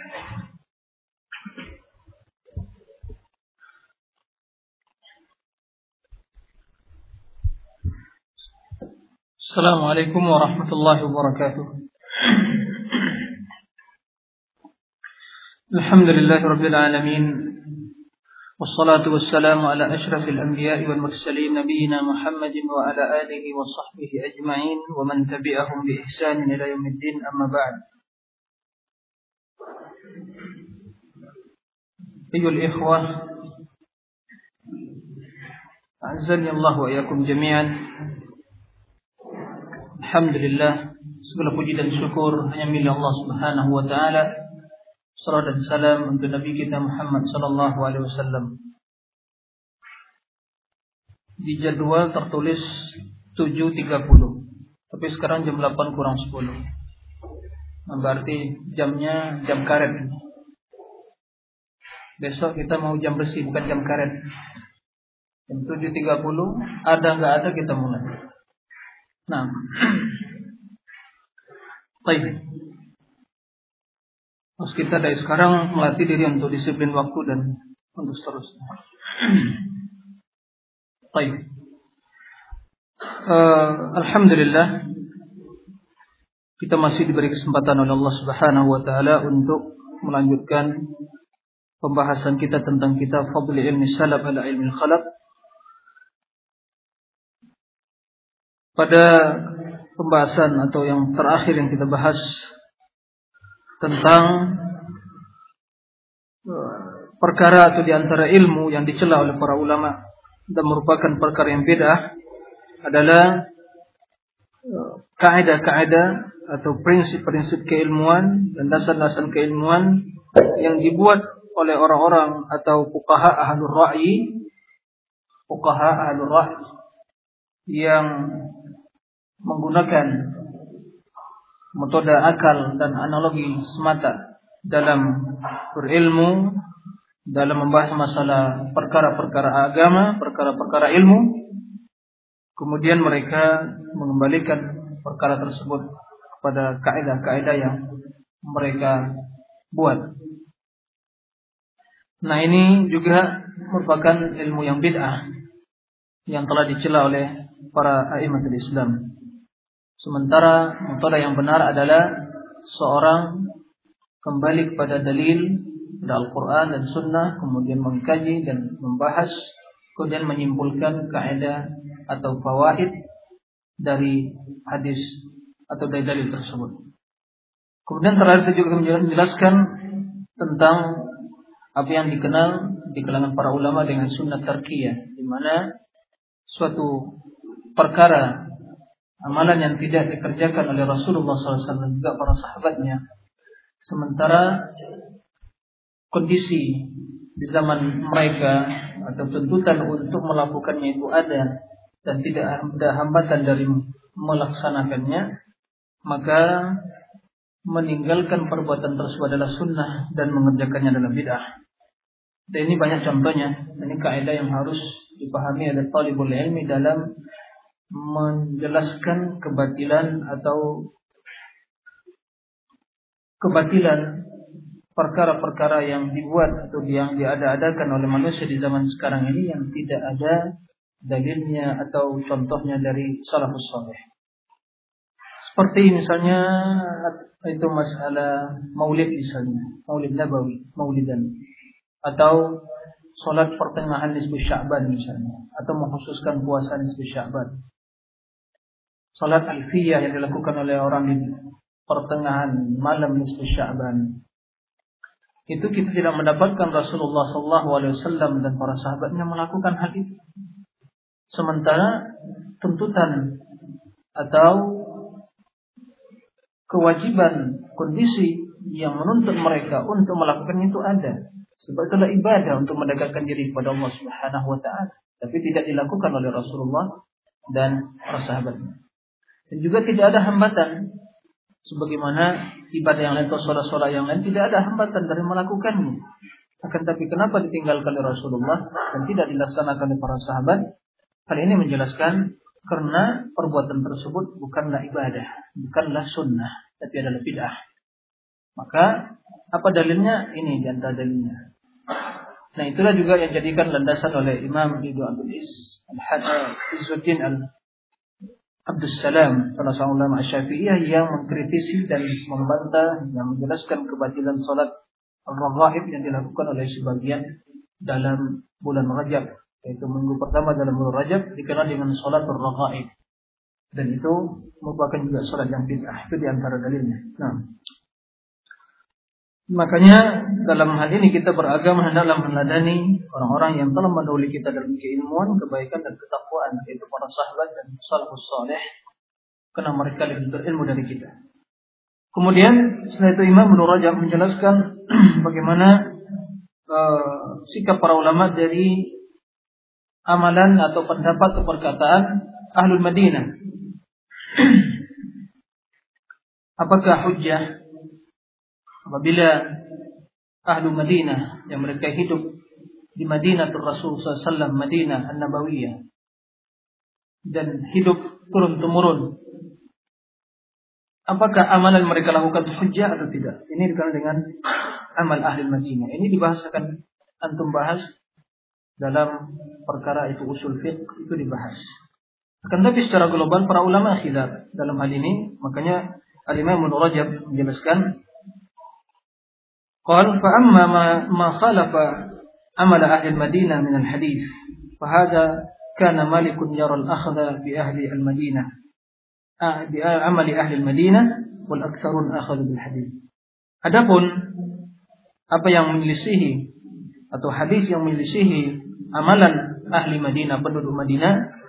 السلام عليكم ورحمة الله وبركاته. الحمد لله رب العالمين والصلاة والسلام على أشرف الأنبياء والمرسلين نبينا محمد وعلى آله وصحبه أجمعين ومن تبعهم بإحسان إلى يوم الدين أما بعد. أيها الإخوة أعزني الله وإياكم جميعا Alhamdulillah segala puji dan syukur hanya milik Allah Subhanahu wa taala. Salam dan salam untuk Nabi kita Muhammad sallallahu alaihi wasallam. Di jadwal tertulis 7.30. Tapi sekarang jam 8 kurang 10. Nah, berarti jamnya jam karet. Besok kita mau jam bersih bukan jam karet. Jam 7.30 ada nggak ada kita mulai. Nah. Baik. Terus kita dari sekarang melatih diri untuk disiplin waktu dan untuk seterusnya. Baik. Uh, Alhamdulillah kita masih diberi kesempatan oleh Allah Subhanahu wa taala untuk melanjutkan pembahasan kita tentang kitab Fadl Ilmi Salaf ala Ilmi Khalaq Pada pembahasan atau yang terakhir yang kita bahas tentang uh, perkara atau di antara ilmu yang dicela oleh para ulama dan merupakan perkara yang beda adalah uh, kaidah-kaidah atau prinsip-prinsip keilmuan dan dasar-dasar keilmuan yang dibuat oleh orang-orang atau fuqaha ahlur ra'yi fuqaha ahlur ra'yi yang menggunakan metode akal dan analogi semata dalam berilmu, dalam membahas masalah perkara-perkara agama, perkara-perkara ilmu, kemudian mereka mengembalikan perkara tersebut kepada kaidah-kaidah yang mereka buat. Nah ini juga merupakan ilmu yang bid'ah yang telah dicela oleh para a'immatul Islam. Sementara metode yang benar adalah seorang kembali kepada dalil dari Al-Quran dan Sunnah, kemudian mengkaji dan membahas, kemudian menyimpulkan kaidah atau fawaid dari hadis atau dari dalil tersebut. Kemudian terakhir juga menjelaskan tentang apa yang dikenal di kalangan para ulama dengan sunnah tarkiyah, di mana suatu perkara amalan yang tidak dikerjakan oleh Rasulullah SAW juga para sahabatnya. Sementara kondisi di zaman mereka atau tuntutan untuk melakukannya itu ada dan tidak ada hambatan dari melaksanakannya, maka meninggalkan perbuatan tersebut adalah sunnah dan mengerjakannya adalah bid'ah. Dan ini banyak contohnya. Ini kaidah yang harus dipahami oleh talibul ilmi dalam menjelaskan kebatilan atau kebatilan perkara-perkara yang dibuat atau yang diada-adakan oleh manusia di zaman sekarang ini yang tidak ada dalilnya atau contohnya dari salafus saleh. Seperti misalnya itu masalah maulid misalnya, maulid nabawi, maulidan atau salat pertengahan nisbu Sya'ban misalnya atau mengkhususkan puasa nisbu Sya'ban Salat alfiyah yang dilakukan oleh orang di pertengahan malam nisfu Sya'ban. Itu kita tidak mendapatkan Rasulullah SAW dan para sahabatnya melakukan hal itu. Sementara tuntutan atau kewajiban kondisi yang menuntut mereka untuk melakukan itu ada. Sebab itulah ibadah untuk mendekatkan diri kepada Allah Subhanahu wa taala, tapi tidak dilakukan oleh Rasulullah dan para sahabatnya. Dan juga tidak ada hambatan. Sebagaimana ibadah yang lain atau sholat-sholat yang lain tidak ada hambatan dari melakukannya. Akan tapi kenapa ditinggalkan oleh Rasulullah dan tidak dilaksanakan oleh para sahabat? Hal ini menjelaskan karena perbuatan tersebut bukanlah ibadah, bukanlah sunnah, tapi adalah bid'ah. Maka Apa dalilnya? Ini di antara dalilnya. Nah itulah juga yang jadikan landasan oleh Imam Ibnu Abdul Is Al-Izzuddin Al Abdul Salam salah seorang ulama Syafi'iyah yang mengkritisi dan membantah yang menjelaskan kebatilan salat al-raghaib yang dilakukan oleh sebagian dalam bulan Rajab yaitu minggu pertama dalam bulan Rajab dikenal dengan salat al-raghaib dan itu merupakan juga salat yang bid'ah itu di antara dalilnya. Nah, Makanya dalam hal ini kita beragama hendaklah meneladani orang-orang yang telah mendahului kita dalam keilmuan, kebaikan dan ketakwaan yaitu para sahabat dan salafus saleh karena mereka lebih berilmu dari kita. Kemudian setelah itu Imam Ibnu Rajab menjelaskan bagaimana uh, sikap para ulama dari amalan atau pendapat atau perkataan Ahlul Madinah. Apakah hujjah apabila ahlu Madinah yang mereka hidup di Madinah Rasul SAW Madinah An-Nabawiyah dan hidup turun temurun apakah amalan mereka lakukan hujjah atau tidak ini dikenal dengan amal ahli Madinah ini dibahasakan antum bahas dalam perkara itu usul fiqh itu dibahas akan tapi secara global para ulama khilaf dalam hal ini makanya Al-Imam Rajab menjelaskan قال فأما ما, ما خالف عمل أهل المدينة من الحديث فهذا كان مالك يرى الأخذ بأهل المدينة بعمل أهل المدينة والأكثرون أخذوا بالحديث Adapun apa yang menyelisihi atau hadis yang menyelisihi amalan ahli Madinah penduduk Madinah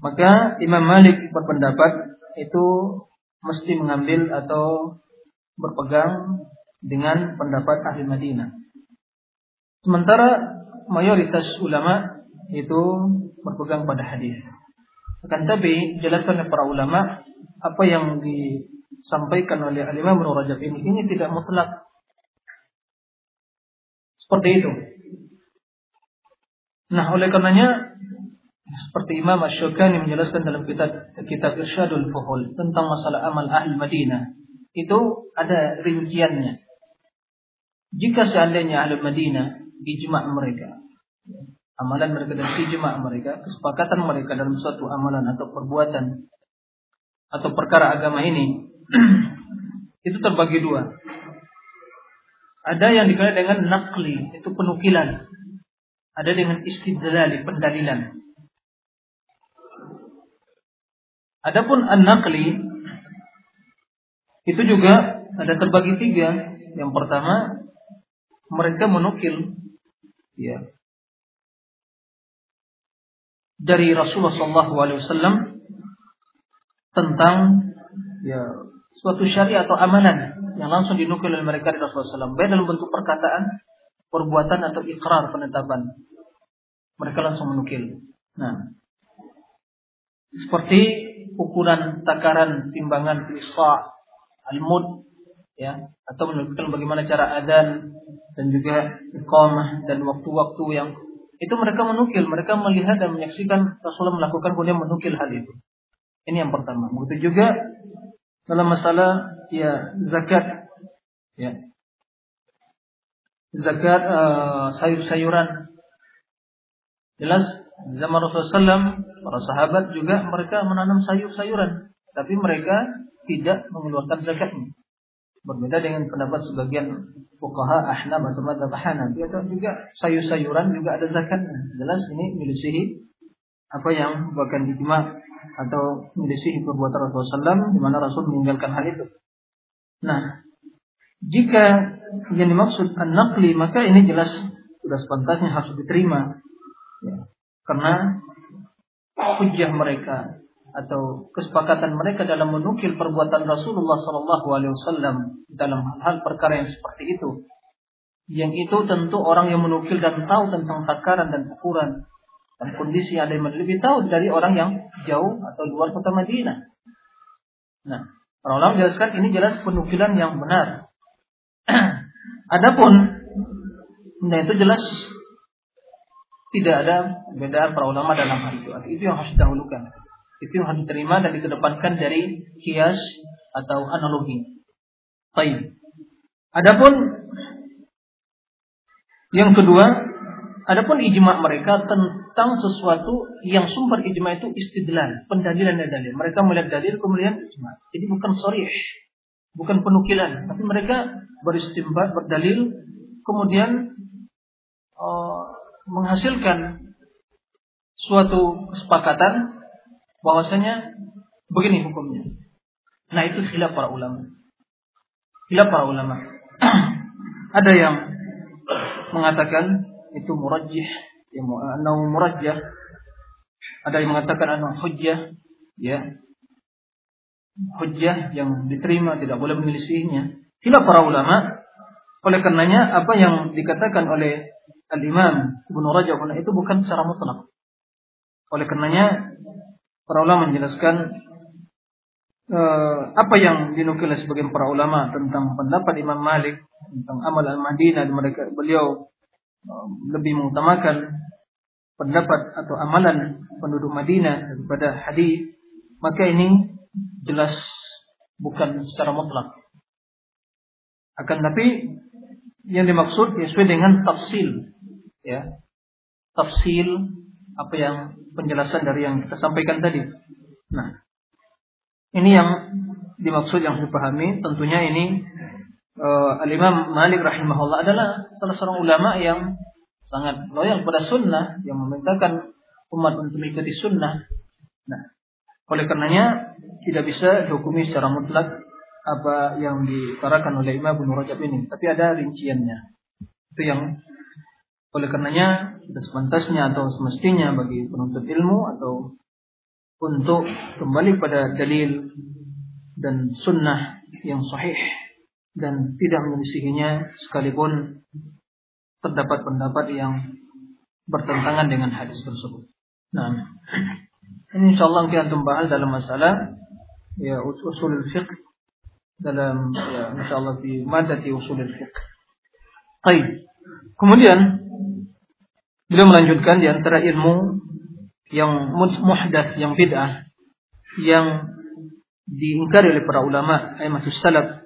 maka Imam Malik berpendapat itu mesti mengambil atau berpegang dengan pendapat ahli Madinah. Sementara mayoritas ulama itu berpegang pada hadis. Akan tapi jelaskan para ulama apa yang disampaikan oleh Al-Imam Rajab ini ini tidak mutlak. Seperti itu. Nah, oleh karenanya seperti Imam Asy-Syukani menjelaskan dalam kitab kitab Irsyadul Fuhul tentang masalah amal ahli Madinah, itu ada rinciannya. Jika seandainya ahli Madinah ijma' mereka, amalan mereka dan ijma' mereka, kesepakatan mereka dalam suatu amalan atau perbuatan atau perkara agama ini itu terbagi dua. Ada yang dikenal dengan nakli, itu penukilan. Ada dengan istidlali, pendalilan. Adapun an-nakli itu juga ada terbagi tiga. Yang pertama mereka menukil ya dari Rasulullah SAW tentang ya suatu syariat atau amalan yang langsung dinukil oleh mereka dari Rasulullah SAW baik dalam bentuk perkataan, perbuatan atau ikrar penetapan mereka langsung menukil. Nah, seperti ukuran takaran timbangan isa al-mud ya atau menunjukkan bagaimana cara adan dan juga iqamah dan waktu-waktu yang itu mereka menukil, mereka melihat dan menyaksikan Rasulullah melakukan kemudian menukil hal itu. Ini yang pertama. Begitu juga dalam masalah ya zakat ya. Zakat uh, sayur-sayuran. Jelas zaman Rasulullah SAW, para sahabat juga mereka menanam sayur-sayuran, tapi mereka tidak mengeluarkan zakatnya. Berbeda dengan pendapat sebagian fuqaha Ahnaf atau madzhab Hanafi atau juga sayur-sayuran juga ada zakatnya. Jelas ini milisihi apa yang bahkan ijma atau milisihi perbuatan Rasulullah SAW di mana Rasul meninggalkan hal itu. Nah, jika yang dimaksud an-naqli maka ini jelas sudah sepantasnya harus diterima. Ya. Karena hujah mereka atau kesepakatan mereka dalam menukil perbuatan Rasulullah Wasallam dalam hal perkara yang seperti itu. Yang itu tentu orang yang menukil dan tahu tentang takaran dan ukuran dan kondisi ada yang lebih tahu dari orang yang jauh atau luar kota Madinah. Nah, para ulama menjelaskan ini jelas penukilan yang benar. Adapun, nah itu jelas tidak ada beda para ulama dalam hal itu. Itu yang harus didahulukan. Itu yang harus diterima dan dikedepankan dari kias atau analogi. Baik. Adapun Yang kedua, adapun ijma mereka tentang sesuatu yang sumber ijma itu istidlal, pendalilan dan dalil. Mereka melihat dalil kemudian ijma. Jadi bukan sorry, bukan penukilan, tapi mereka beristimbat, berdalil, kemudian uh, menghasilkan suatu kesepakatan bahwasanya begini hukumnya. Nah itu khilaf para ulama. Khilaf para ulama. Ada yang mengatakan itu murajjih, yang anau murajjah. Ada yang mengatakan anu hujjah, ya. Hujjah yang diterima tidak boleh menyelisihinya. Khilaf para ulama. Oleh karenanya apa yang dikatakan oleh Al-Imam Ibnu Rajab itu bukan secara mutlak. Oleh karenanya para ulama menjelaskan uh, apa yang dinukil sebagian para ulama tentang pendapat Imam Malik tentang amal al-Madinah mereka beliau uh, lebih mengutamakan pendapat atau amalan penduduk Madinah daripada hadis maka ini jelas bukan secara mutlak akan tapi yang dimaksud sesuai dengan tafsil ya tafsil apa yang penjelasan dari yang kita sampaikan tadi. Nah, ini yang dimaksud yang dipahami. Tentunya ini uh, Al-Imam Malik rahimahullah adalah salah seorang ulama yang sangat loyal pada sunnah, yang memintakan umat untuk mengikuti sunnah. Nah, oleh karenanya tidak bisa dihukumi secara mutlak apa yang ditarakan oleh Imam Ibnu Rajab ini, tapi ada rinciannya. Itu yang oleh karenanya sudah sepantasnya atau semestinya bagi penuntut ilmu atau untuk kembali pada dalil dan sunnah yang sahih dan tidak menyelisihinya sekalipun terdapat pendapat yang bertentangan dengan hadis tersebut. Nah, ini insyaallah kita membahas dalam masalah ya usul fiqh dalam ya insyaallah di madati usul fiqh. Baik. Kemudian Beliau melanjutkan di antara ilmu yang muhdath, yang bid'ah, yang diingkari oleh para ulama aimatus salaf.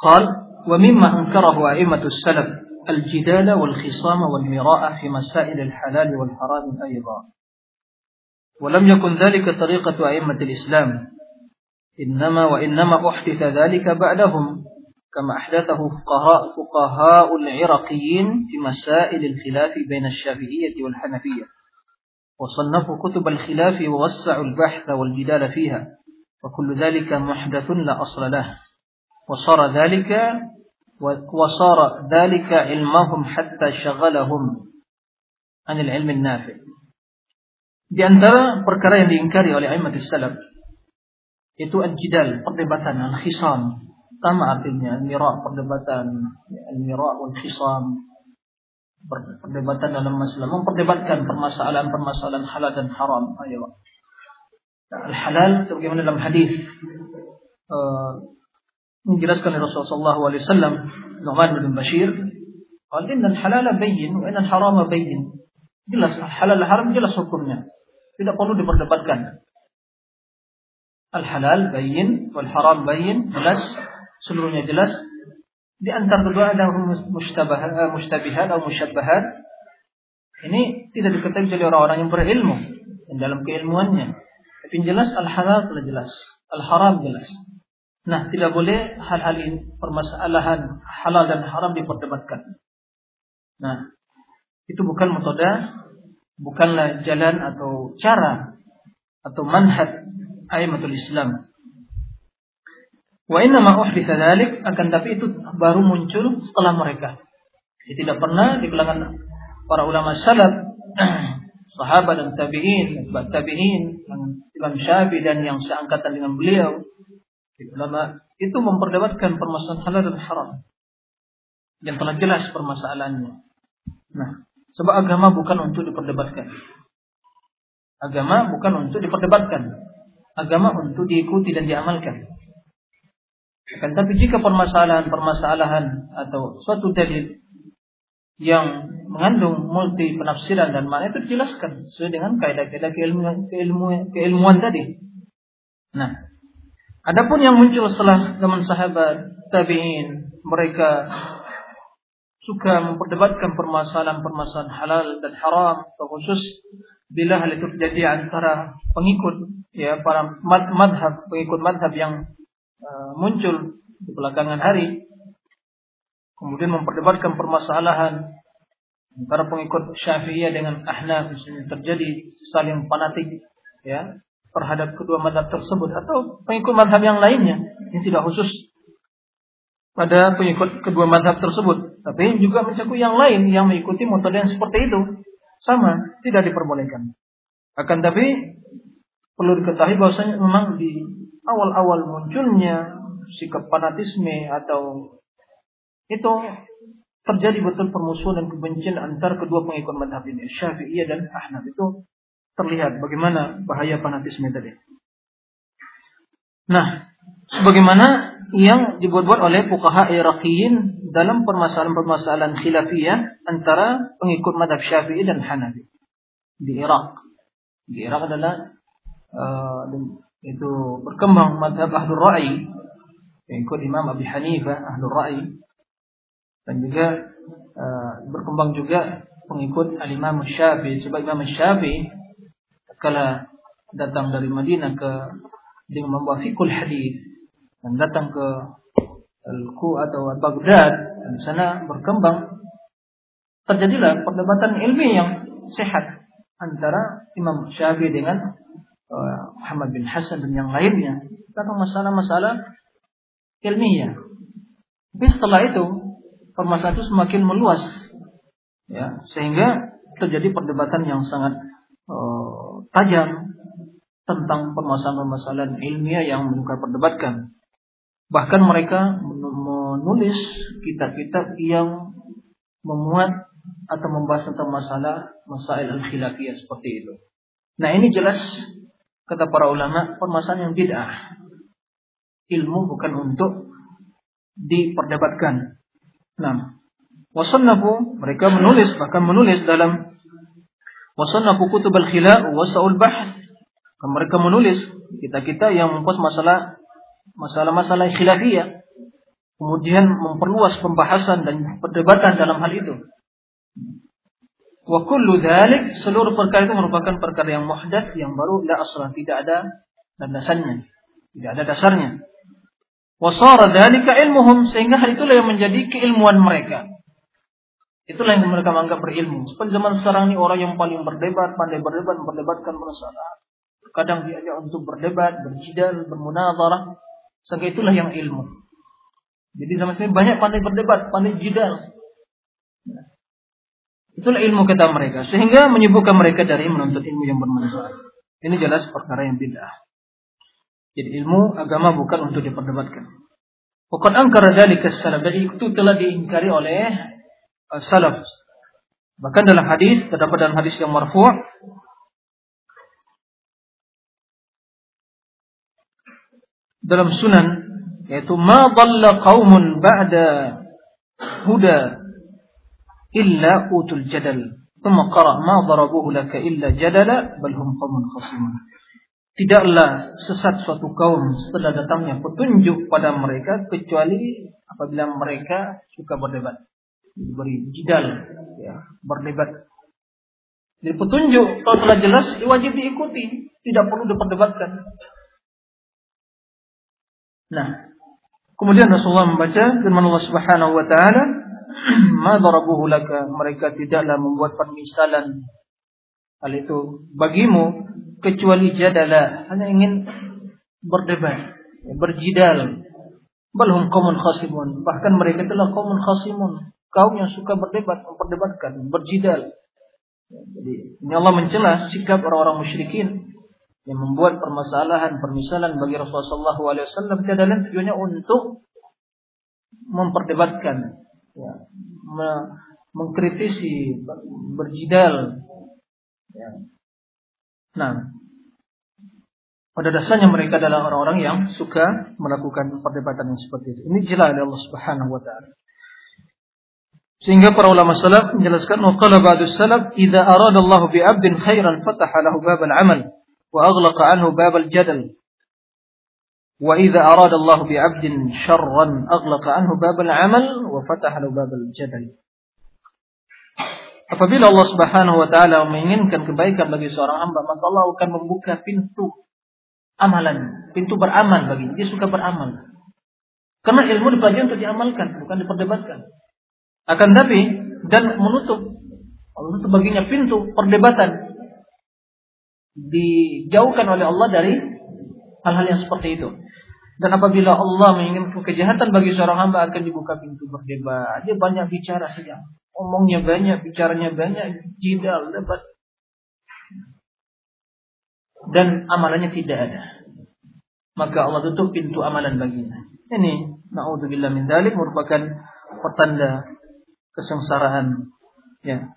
Qal wa mimma ankarahu aimatus salaf الجدال والخصام والمراء في مسائل الحلال والحرام أيضا ولم يكن ذلك طريقة أئمة الإسلام إنما وإنما أحدث ذلك بعدهم كما أحدثه فقهاء فقهاء العراقيين في مسائل الخلاف بين الشافعية والحنفية. وصنفوا كتب الخلاف ووسعوا البحث والجدال فيها وكل ذلك محدث لا أصل له. وصار ذلك وصار ذلك علمهم حتى شغلهم عن العلم النافع. Di antara perkara yang diingkari oleh Aimat Salaf itu al-jidal, perdebatan, al-khisam, Sama artinya mira perdebatan, mira wal khisam perdebatan dalam masalah memperdebatkan permasalahan-permasalahan halal dan haram. Ayo. Al halal sebagaimana dalam hadis uh, menjelaskan oleh Rasulullah SAW Nu'man bin Bashir Qal inna al-halal bayyin wa inna al-haram bayyin. Jelas halal haram jelas hukumnya. Tidak perlu diperdebatkan. Al-halal bayyin wal haram bayyin jelas seluruhnya jelas. Di antara kedua ada mustabihat, eh, mustabihat atau musyabbahat. Ini tidak diketahui oleh orang-orang yang berilmu dan dalam keilmuannya. Tapi jelas al-halal telah jelas, al-haram jelas. Nah, tidak boleh hal-hal ini permasalahan halal dan haram diperdebatkan. Nah, itu bukan metode, bukanlah jalan atau cara atau manhaj ayamatul Islam. Wa inna ma uhditsa dzalik akan tapi itu baru muncul setelah mereka. Jadi tidak pernah di kalangan para ulama salaf, sahabat dan tabi'in, tabi'in, Imam Syafi'i dan yang seangkatan dengan beliau, ulama itu memperdebatkan permasalahan halal dan haram. Yang telah jelas permasalahannya. Nah, sebab agama bukan untuk diperdebatkan. Agama bukan untuk diperdebatkan. Agama untuk diikuti dan diamalkan. Akan tapi jika permasalahan-permasalahan atau suatu dalil yang mengandung multi penafsiran dan makna itu dijelaskan sesuai dengan kaidah-kaidah keilmuan, keilmuan, keilmuan tadi. Nah, adapun yang muncul setelah zaman sahabat tabi'in, mereka suka memperdebatkan permasalahan-permasalahan halal dan haram, terkhusus bila hal itu terjadi antara pengikut ya para madhab pengikut madhab yang uh, muncul di belakangan hari kemudian memperdebatkan permasalahan antara pengikut Syafi'iyah dengan Ahnaf misalnya terjadi saling fanatik ya terhadap kedua madhab tersebut atau pengikut madhab yang lainnya. Yang tidak khusus pada pengikut kedua madhab tersebut tapi juga mencakup yang lain yang mengikuti metode yang seperti itu. Sama tidak diperbolehkan. Akan tapi perlu diketahui bahwasanya memang di awal-awal munculnya sikap fanatisme atau itu terjadi betul permusuhan dan kebencian antar kedua pengikut madhab ini Syafi'iyah dan Ahnaf itu terlihat bagaimana bahaya fanatisme tadi. Nah, sebagaimana yang dibuat-buat oleh fuqaha Iraqiyin dalam permasalahan-permasalahan khilafiyah antara pengikut madhab Syafi'i dan Hanafi di Irak. Di Irak adalah uh, itu berkembang madhab ahlul ra'i pengikut Imam Abi Hanifah ahlul ra'i. Dan juga uh, berkembang juga pengikut al-Imam Syafi'i. Sebab Imam Syafi'i kala datang dari Madinah ke dengan membawa fikul hadis dan datang ke Al-Ku atau Baghdad dan di sana berkembang terjadilah perdebatan ilmi yang sehat antara Imam Syafi'i dengan Muhammad bin Hasan dan yang lainnya tentang masalah-masalah ilmiah. Tapi setelah itu permasalahan itu semakin meluas, ya sehingga terjadi perdebatan yang sangat uh, tajam tentang permasalahan-permasalahan ilmiah yang mereka perdebatkan. Bahkan mereka menulis kitab-kitab yang memuat atau membahas tentang masalah masail al-khilafiyah seperti itu. Nah ini jelas Kata para ulama, permasalahan yang bid'ah. Ilmu bukan untuk diperdebatkan. Nah, wasannafu mereka menulis bahkan menulis dalam wasannafu kutub al-khila wa sa'ul bahth. Mereka menulis kita-kita yang membahas masalah masalah-masalah khilafiyah kemudian memperluas pembahasan dan perdebatan dalam hal itu. Wa kullu dhalik seluruh perkara itu merupakan perkara yang muhdats yang baru la aslah tidak ada landasannya, tidak ada dasarnya. Wa sara dzalika ilmuhum sehingga hal itulah yang menjadi keilmuan mereka. Itulah yang mereka menganggap berilmu. Seperti zaman sekarang ini orang yang paling berdebat, pandai berdebat, memperdebatkan masalah. Kadang diajak untuk berdebat, berjidal, bermunadharah. Sehingga itulah yang ilmu. Jadi zaman ini banyak pandai berdebat, pandai jidal. Itulah ilmu kata mereka. Sehingga menyibukkan mereka dari menuntut ilmu yang bermanfaat. Ini jelas perkara yang bid'ah. Jadi ilmu agama bukan untuk diperdebatkan. Bukan angkara dari salaf. Jadi itu telah diingkari oleh uh, salaf. Bahkan dalam hadis, terdapat dalam hadis yang marfu' dalam sunan yaitu ma dhalla qaumun ba'da huda illa utul jadal. Thumma qara ma darabuhu laka illa jadala bal hum qaumun khasimun. Tidaklah sesat suatu kaum setelah datangnya petunjuk pada mereka kecuali apabila mereka suka berdebat. Beri jidal, ya, berdebat. Jadi petunjuk kalau telah jelas wajib diikuti, tidak perlu diperdebatkan. Nah, kemudian Rasulullah membaca firman Allah Subhanahu wa taala ma mereka tidaklah membuat permisalan hal itu bagimu kecuali jadala hanya ingin berdebat berjidal. Balhum qaumun khasimun. Bahkan mereka itulah qaumun khasimun. Kaum yang suka berdebat memperdebatkan berjidal. Jadi ini Allah mencela sikap orang-orang musyrikin yang membuat permasalahan permisalan bagi Rasulullah SAW tiada lain tujuannya untuk memperdebatkan. Ya, mengkritisi, berjidal. Ya. Nah, pada dasarnya mereka adalah orang-orang yang suka melakukan perdebatan yang seperti itu. Ini jelas dari Allah Subhanahu wa taala. Sehingga para ulama salaf menjelaskan waqala ba'du salaf idza arada Allah bi 'abdin khairan fataha lahu bab al-'amal wa aghlaqa 'anhu bab al-jadal وإذا أراد الله بعبد شرا أغلق عنه باب العمل وفتح له باب الجدل Apabila Allah Subhanahu wa taala menginginkan kebaikan bagi seorang hamba, maka Allah akan membuka pintu amalan, pintu beramal bagi dia suka beramal. Karena ilmu dipelajari untuk diamalkan, bukan diperdebatkan. Akan tapi dan menutup menutup baginya pintu perdebatan dijauhkan oleh Allah dari hal-hal yang seperti itu. Dan apabila Allah menginginkan kejahatan bagi seorang hamba akan dibuka pintu berdebat. Dia banyak bicara saja. Omongnya banyak, bicaranya banyak, jidal, debat. Dan amalannya tidak ada. Maka Allah tutup pintu amalan baginya. Ini naudzubillah min dzalik merupakan pertanda kesengsaraan. Ya.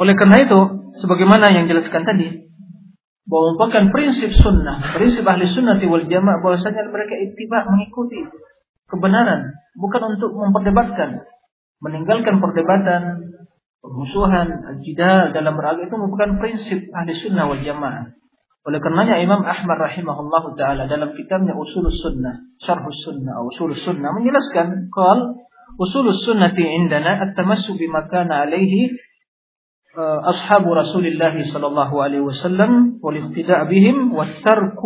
Oleh karena itu, sebagaimana yang jelaskan tadi, bahwa merupakan prinsip sunnah, prinsip ahli sunnah wal jamaah bahwasanya mereka ittiba mengikuti kebenaran, bukan untuk memperdebatkan, meninggalkan perdebatan, permusuhan, jidal dalam beragama itu merupakan prinsip ahli sunnah wal jamaah. Oleh karenanya Imam Ahmad rahimahullah taala dalam kitabnya Usulus Sunnah, Syarhus Sunnah, Usulus Sunnah menjelaskan qal Usulus Sunnati indana at-tamassu bima kana alaihi أصحاب رسول الله صلى الله عليه وسلم والاقتداء بهم والترك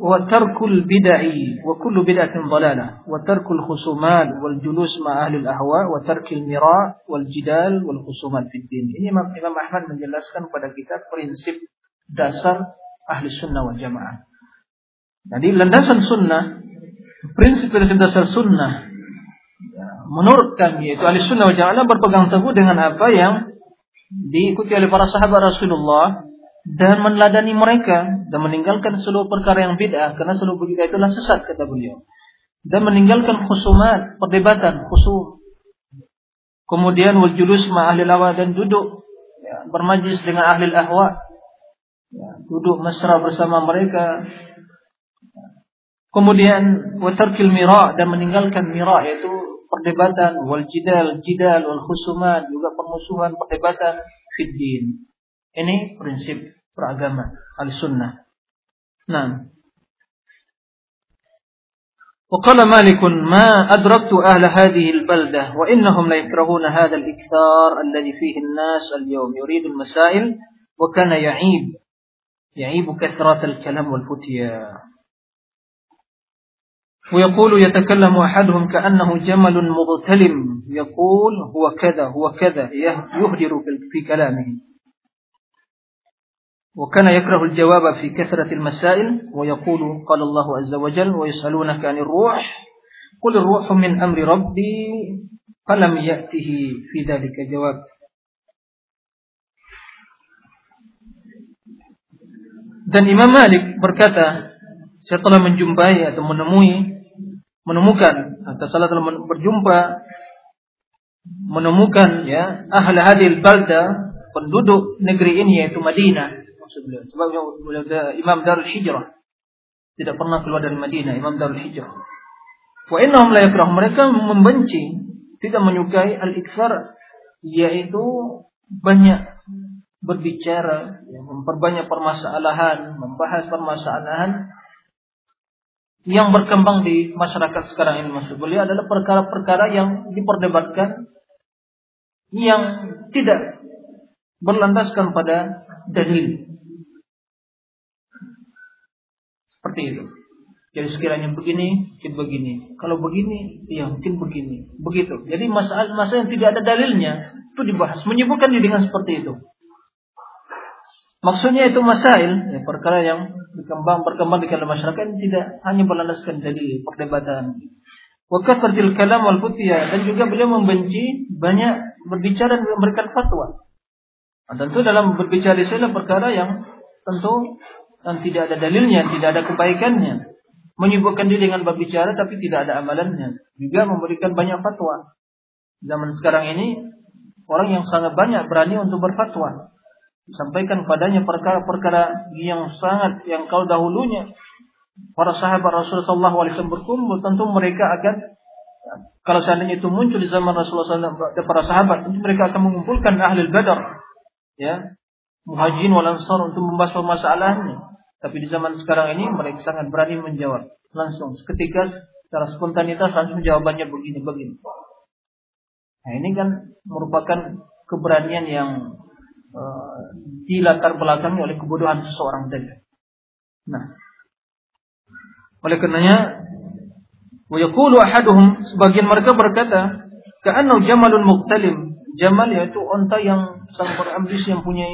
وترك البدع وكل بدعة ضلالة وترك الخصومات والجلوس مع أهل الأهواء وترك المراء والجدال والخصومات في الدين ini Imam, Imam Ahmad menjelaskan pada kita prinsip dasar ahli sunnah wal jamaah jadi landasan sunnah prinsip-prinsip dasar sunnah menurut kami yaitu ahli sunnah wal jamaah berpegang teguh dengan apa yang diikuti oleh para sahabat Rasulullah dan meneladani mereka dan meninggalkan seluruh perkara yang bid'ah karena seluruh bid'ah itulah sesat kata beliau. Dan meninggalkan khusumat perdebatan khusum kemudian wal julus ma ahli lawa dan duduk ya, bermajlis dengan ahli ahwa. Ya, duduk mesra bersama mereka. Kemudian watarkil mira dan meninggalkan mira yaitu perdebatan wal jidal jidal wal khusumat juga permusuhan perdebatan fiddin ini prinsip beragama al-sunnah. Nah وقال مالك ما أدركت أهل هذه البلدة وإنهم لا يكرهون هذا الإكثار الذي فيه الناس اليوم يريد المسائل وكان يعيب يعيب كثرة الكلام والفتيا ويقول يتكلم أحدهم كأنه جمل مغتلم. يقول هو كذا هو كذا يهدر في كلامه. وكان يكره الجواب في كثرة المسائل ويقول قال الله عز وجل ويسألونك عن الروح قل الروح من أمر ربي فلم يأته في ذلك جواب. Dan Imam Malik berkata, saya telah menjumpai atau menemui menemukan atau salah telah berjumpa menemukan ya ahli hadil balda penduduk negeri ini yaitu Madinah. Maksud beliau sebab beliau Imam Darul Hijrah. Tidak pernah keluar dari Madinah Imam Darul Hijrah. Wa innahum la yakrah mereka membenci tidak menyukai al-iktsar yaitu banyak berbicara ya, memperbanyak permasalahan membahas permasalahan yang berkembang di masyarakat sekarang ini maksud beliau adalah perkara-perkara yang diperdebatkan yang tidak berlandaskan pada dalil. Seperti itu. Jadi sekiranya begini, mungkin begini. Kalau begini, ya mungkin begini. Begitu. Jadi masalah-masalah yang tidak ada dalilnya itu dibahas. Menyebutkan dengan seperti itu. Maksudnya itu masail, ya, perkara yang berkembang berkembang di dalam masyarakat tidak hanya berlandaskan dari perdebatan. Wakat tertil kalam wal dan juga beliau membenci banyak berbicara dan memberikan fatwa. Nah, tentu dalam berbicara di sana perkara yang tentu dan tidak ada dalilnya, tidak ada kebaikannya. Menyibukkan diri dengan berbicara tapi tidak ada amalannya. Juga memberikan banyak fatwa. Zaman sekarang ini orang yang sangat banyak berani untuk berfatwa sampaikan padanya perkara-perkara yang sangat yang kau dahulunya. Para sahabat Rasulullah SAW berkumpul tentu mereka akan kalau seandainya itu muncul di zaman Rasulullah SAW para sahabat tentu mereka akan mengumpulkan ahli badar ya. Muhajirin wal ansar untuk membahas permasalahannya. Tapi di zaman sekarang ini mereka sangat berani menjawab langsung. Seketika secara spontanitas langsung jawabannya begini begini nah ini kan merupakan keberanian yang uh, dilatar belakangi oleh kebodohan seseorang tadi. Nah, oleh karenanya Wa ahaduhum sebagian mereka berkata, "Ka'annahu jamalun muqtalim." Jamal yaitu onta yang sangat berambisi yang punya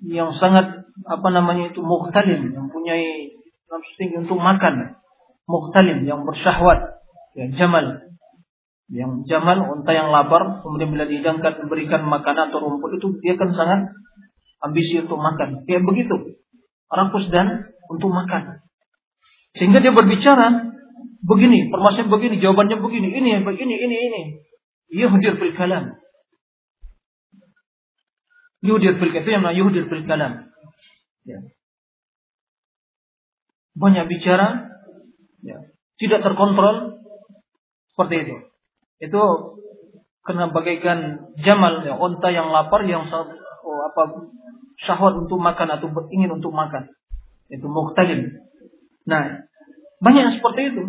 yang sangat apa namanya itu muqtalim, yang punya nafsu tinggi untuk makan. Muqtalim yang bersyahwat. Ya, jamal. Yang jamal onta yang lapar kemudian bila dihidangkan memberikan makanan atau rumput itu dia kan sangat ambisi untuk makan. Kayak begitu. Rakus dan untuk makan. Sehingga dia berbicara begini, permasalahan begini, jawabannya begini, ini, begini, ini, ini. Yuhdir fil kalam. Yuhdir fil itu yang yuhdir fil kalam. Ya. Banyak bicara, ya. tidak terkontrol, seperti itu. Itu karena bagaikan jamal, ya, onta yang lapar, yang oh, apa syahwat untuk makan atau ingin untuk makan. Itu muhtalim. Nah, banyak yang seperti itu.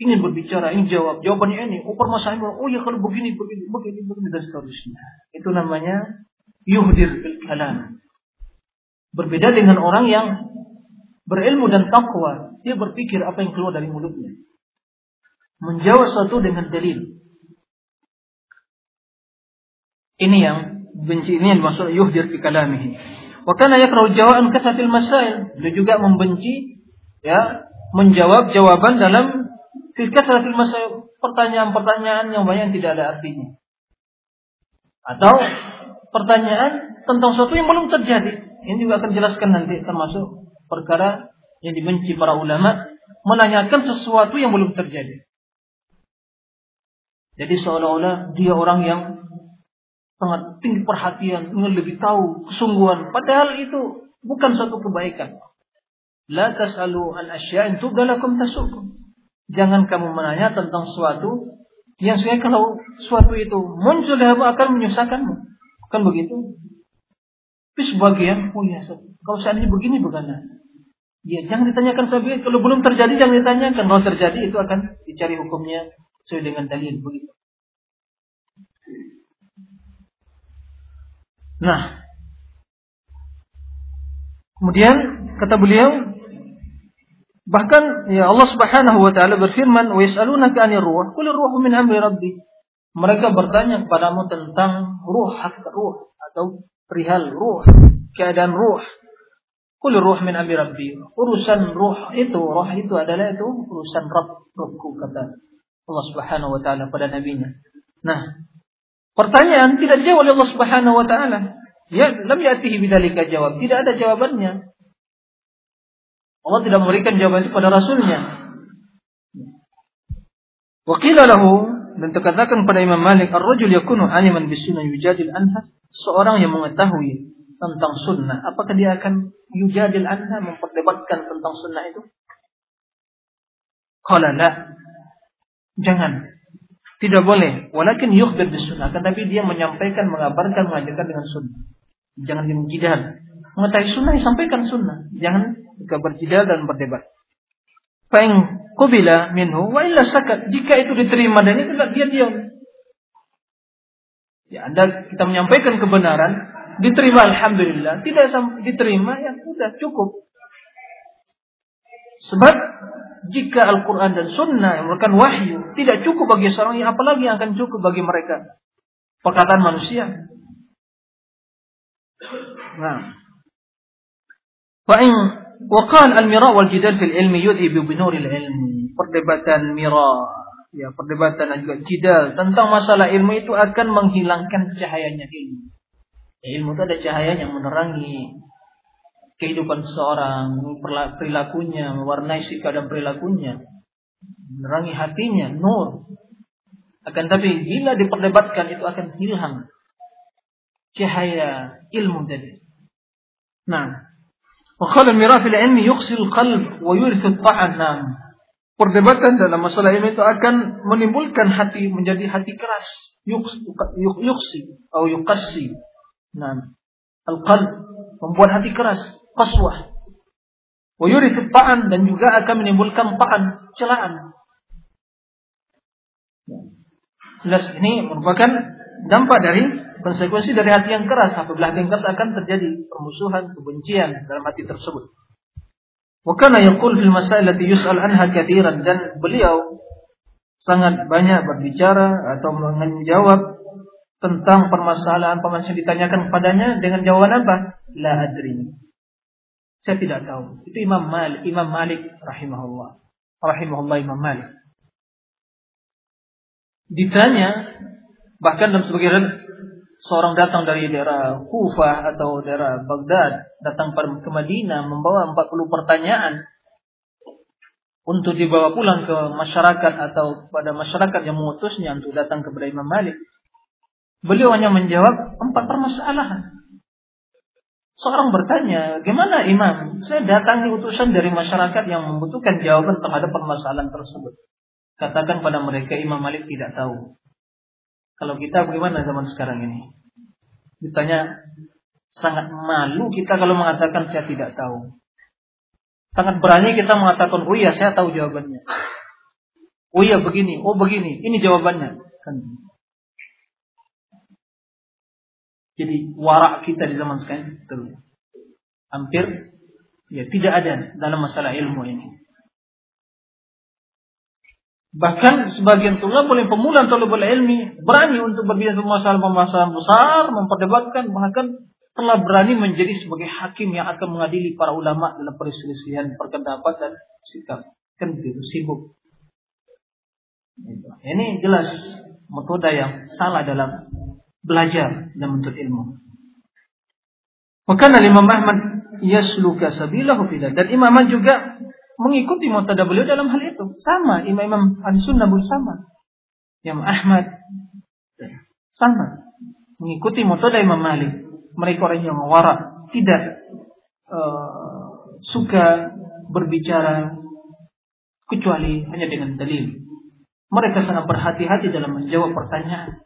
Ingin berbicara, ingin jawab. Jawabannya ini. Oh permasalahan. Oh ya kalau begini, begini, begini, begini. Dan seterusnya. Itu namanya yuhdir bil kalam. Berbeda dengan orang yang berilmu dan takwa. Dia berpikir apa yang keluar dari mulutnya. Menjawab sesuatu dengan dalil. Ini yang benci ini yang dimaksud yuhdir fi kalamihi. Wa kana yakrahu jawab kasatil masail. Dia juga membenci ya menjawab jawaban dalam filkatratil masail pertanyaan-pertanyaan yang banyak tidak ada artinya. Atau pertanyaan tentang sesuatu yang belum terjadi. Ini juga akan jelaskan nanti termasuk perkara yang dibenci para ulama menanyakan sesuatu yang belum terjadi. Jadi seolah-olah dia orang yang sangat tinggi perhatian, ingin lebih tahu kesungguhan. Padahal itu bukan suatu kebaikan. La tasalu an asya'in tubdalakum tasukum. Jangan kamu menanya tentang sesuatu yang saya kalau suatu itu muncul akan menyusahkanmu. Kan begitu? Tapi sebagian, oh ya, kalau seandainya begini bagaimana? Ya, jangan ditanyakan sebagian. Kalau belum terjadi, jangan ditanyakan. Kalau terjadi, itu akan dicari hukumnya sesuai dengan dalil. Begitu. Nah, kemudian kata beliau, Bahkan ya Allah Subhanahu wa taala berfirman, "Wa yas'alunaka ruhu min amri rabbi." Mereka bertanya kepadamu tentang ruh, hak ruh atau perihal ruh, keadaan ruh. Qul ruh min amri rabbi. Urusan ruh itu, ruh itu adalah itu urusan Rabb, Rabbku kata Allah Subhanahu wa taala pada nabinya. Nah, pertanyaan tidak dijawab oleh Allah Subhanahu wa taala. Ya, lam ya'tihi bidzalika jawab. Tidak ada jawabannya. Allah tidak memberikan jawaban itu pada Rasulnya. Wakila lahu dan terkatakan pada Imam Malik, ar-rajul yakunu aliman bisunnah yujadil anha, seorang yang mengetahui tentang sunnah, apakah dia akan yujadil anha memperdebatkan tentang sunnah itu? Qala la. Jangan. Tidak boleh. Walakin yukhbir bisunnah, tetapi dia menyampaikan, mengabarkan, mengajarkan dengan sunnah. Jangan dimujidal. Mengetahui sunnah, sampaikan sunnah. Jangan berjidal dan berdebat. Fa'in kubila minhu wa illa sakat. Jika itu diterima dan itu dia diam. Ya, Anda kita menyampaikan kebenaran, diterima alhamdulillah, tidak diterima ya sudah cukup. Sebab jika Al-Quran dan Sunnah yang merupakan wahyu tidak cukup bagi seorang yang apalagi yang akan cukup bagi mereka perkataan manusia. Nah, fa'in al-mira wal jidal fil ilmi yudhibu binuril ilmi. Perdebatan mira, ya perdebatan dan juga jidal tentang masalah ilmu itu akan menghilangkan cahayanya ilmu. Ilmu itu ada cahaya yang menerangi kehidupan seseorang, perilakunya, mewarnai sikap dan perilakunya, menerangi hatinya, nur. Akan tapi bila diperdebatkan itu akan hilang cahaya ilmu tadi. Nah, mira fil ilmi yuqsil qalb wa yurithu ta'an. Perdebatan dalam masalah ilmu itu akan menimbulkan hati menjadi hati keras. Yuqsi atau yuqassi. Nah, al-qalb membuat hati keras, qaswah. Wa ta'an dan juga akan menimbulkan ta'an, celaan. Jelas ini merupakan dampak dari konsekuensi dari hati yang keras. Apabila hati yang akan terjadi permusuhan, kebencian dalam hati tersebut. Wa kana yaqul fil masail allati yus'al anha katsiran dan beliau sangat banyak berbicara atau menjawab tentang permasalahan-permasalahan ditanyakan kepadanya dengan jawaban apa? La adri. Saya tidak tahu. Itu Imam Malik, Imam Malik rahimahullah. Rahimahullah Imam Malik. Ditanya bahkan dalam sebagian seorang datang dari daerah Kufah atau daerah Baghdad datang ke Madinah membawa 40 pertanyaan untuk dibawa pulang ke masyarakat atau pada masyarakat yang mengutusnya untuk datang kepada Imam Malik. Beliau hanya menjawab empat permasalahan. Seorang bertanya, gimana imam? Saya datangi utusan dari masyarakat yang membutuhkan jawaban terhadap permasalahan tersebut. Katakan pada mereka Imam Malik tidak tahu. Kalau kita bagaimana zaman sekarang ini? Ditanya, sangat malu kita kalau mengatakan saya tidak tahu. Sangat berani kita mengatakan, oh iya saya tahu jawabannya. Oh iya begini, oh begini, ini jawabannya. Kan. Jadi warak kita di zaman sekarang itu hampir ya tidak ada dalam masalah ilmu ini. Bahkan sebagian tulab boleh pemula tulabul ilmi berani untuk berbicara masalah-masalah besar, memperdebatkan bahkan telah berani menjadi sebagai hakim yang akan mengadili para ulama dalam perselisihan pendapat dan sikap. Kan sibuk. Ini jelas metode yang salah dalam belajar dan menuntut ilmu. Maka Imam Ahmad yasluka sabilahu fila dan Imam Ahmad juga mengikuti metode beliau dalam hal itu. Sama Imam-imam Al-Sunnah pun sama. Imam Ahmad sama mengikuti metode Imam Malik. Mereka orang yang warak, tidak uh, suka berbicara kecuali hanya dengan dalil. Mereka sangat berhati-hati dalam menjawab pertanyaan.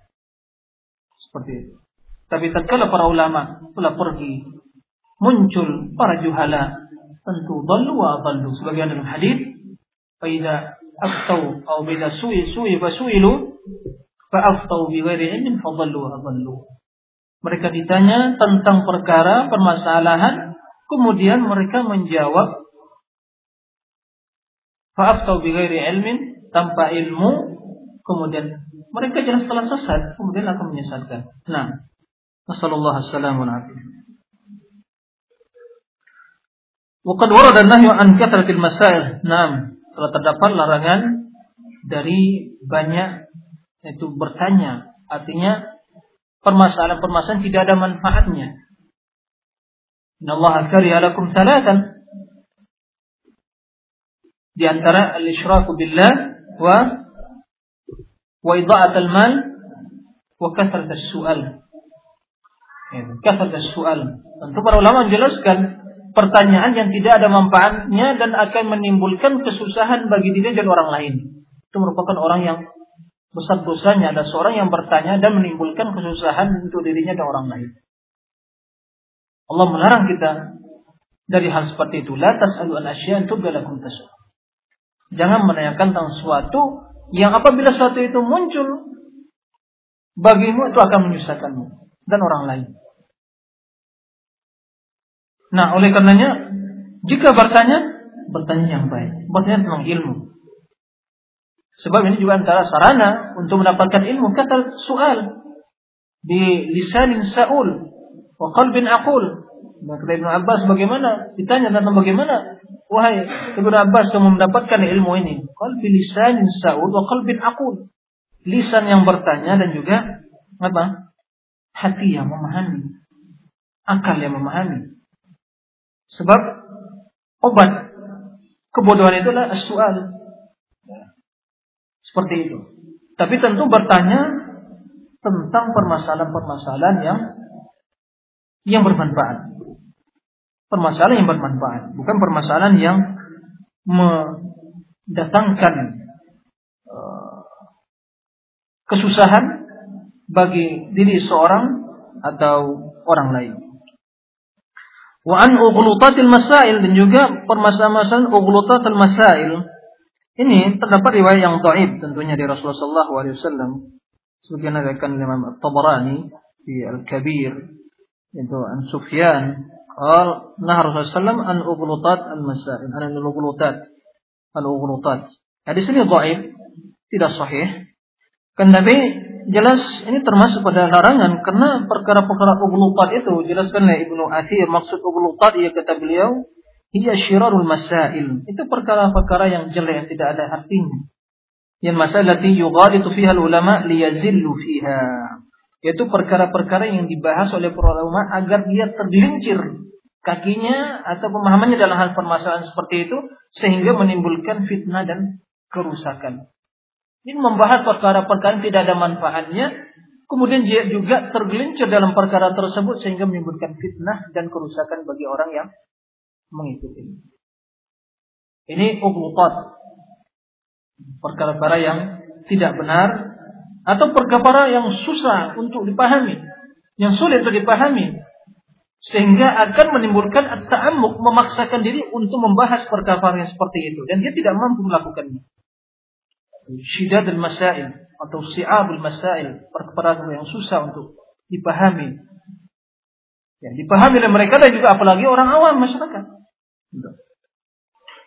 Seperti itu. Tapi tatkala para ulama telah pergi, muncul para juhala, tentu dalu wa dalu. Sebagian dalam hadis, "Faida aftau atau bida sui sui fa suilu fa aftau bi ghairi ilmin fa dallu wa dallu." Mereka ditanya tentang perkara permasalahan, kemudian mereka menjawab fa aftau bi ghairi ilmin tanpa ilmu, kemudian mereka jelas telah sesat, kemudian akan menyesatkan. Nah, Nasallallahu alaihi wasallam. Waqad warada nahyu an kathratil masail. Naam, telah terdapat larangan dari banyak itu bertanya. Artinya permasalahan-permasalahan tidak ada manfaatnya. Innallaha kariha lakum thalathan. Di antara al-isyraku billah wa wa idha'at al-mal wa kathrat as-su'al. Ya, kathrat as-su'al. Tentu para ulama menjelaskan pertanyaan yang tidak ada manfaatnya dan akan menimbulkan kesusahan bagi diri dan orang lain. Itu merupakan orang yang besar dosanya ada seorang yang bertanya dan menimbulkan kesusahan untuk dirinya dan orang lain. Allah melarang kita dari hal seperti itu. La tas'alu an tasu. Jangan menanyakan tentang sesuatu yang apabila suatu itu muncul bagimu itu akan menyusahkanmu dan orang lain. Nah, oleh karenanya jika bertanya, bertanya yang baik, bertanya tentang ilmu. Sebab ini juga antara sarana untuk mendapatkan ilmu. Kata soal di lisanin saul wa qalbin aqul. Nah, kata Ibnu Abbas bagaimana? Ditanya tentang bagaimana Wahai Ibnu Abbas kamu mendapatkan ilmu ini. Qalbi lisanin sa'ud wa qalbin aqul. Lisan yang bertanya dan juga apa? Hati yang memahami. Akal yang memahami. Sebab obat kebodohan itu adalah as-su'al. Seperti itu. Tapi tentu bertanya tentang permasalahan-permasalahan yang yang bermanfaat permasalahan yang bermanfaat, bukan permasalahan yang mendatangkan uh, kesusahan bagi diri seorang atau orang lain. Wa an ughlutatil masail dan juga permasalahan ughlutatil masail. Ini terdapat riwayat yang dhaif tentunya dari Rasulullah SAW Sebagian akan Imam Tabarani di Al-Kabir itu An Sufyan قال نهى الرسول صلى الله عليه وسلم al masail المسائل ughlutat al الاغلطات Hadis ini ضعيف tidak sahih. Kendati jelas ini termasuk pada larangan karena perkara-perkara ughlutat itu jelaskan oleh Ibnu Athir maksud ughlutat ia ya, kata beliau ia syirarul masail. Itu perkara-perkara yang jelek yang tidak ada artinya. Yang masalah lati yughalitu fiha ulama liyazillu fiha. Yaitu perkara-perkara yang dibahas oleh para ulama agar dia tergelincir kakinya atau pemahamannya dalam hal permasalahan seperti itu sehingga menimbulkan fitnah dan kerusakan. Ini membahas perkara-perkara yang tidak ada manfaatnya, kemudian dia juga tergelincir dalam perkara tersebut sehingga menimbulkan fitnah dan kerusakan bagi orang yang mengikuti. Ini ughlutat. Perkara-perkara yang tidak benar atau perkara yang susah untuk dipahami, yang sulit untuk dipahami, sehingga akan menimbulkan at-ta'ammuk memaksakan diri untuk membahas perkara seperti itu dan dia tidak mampu melakukannya. Syidad al-masail atau si'ab al-masail, perkara yang susah untuk dipahami. Ya, dipahami oleh mereka dan juga apalagi orang awam masyarakat.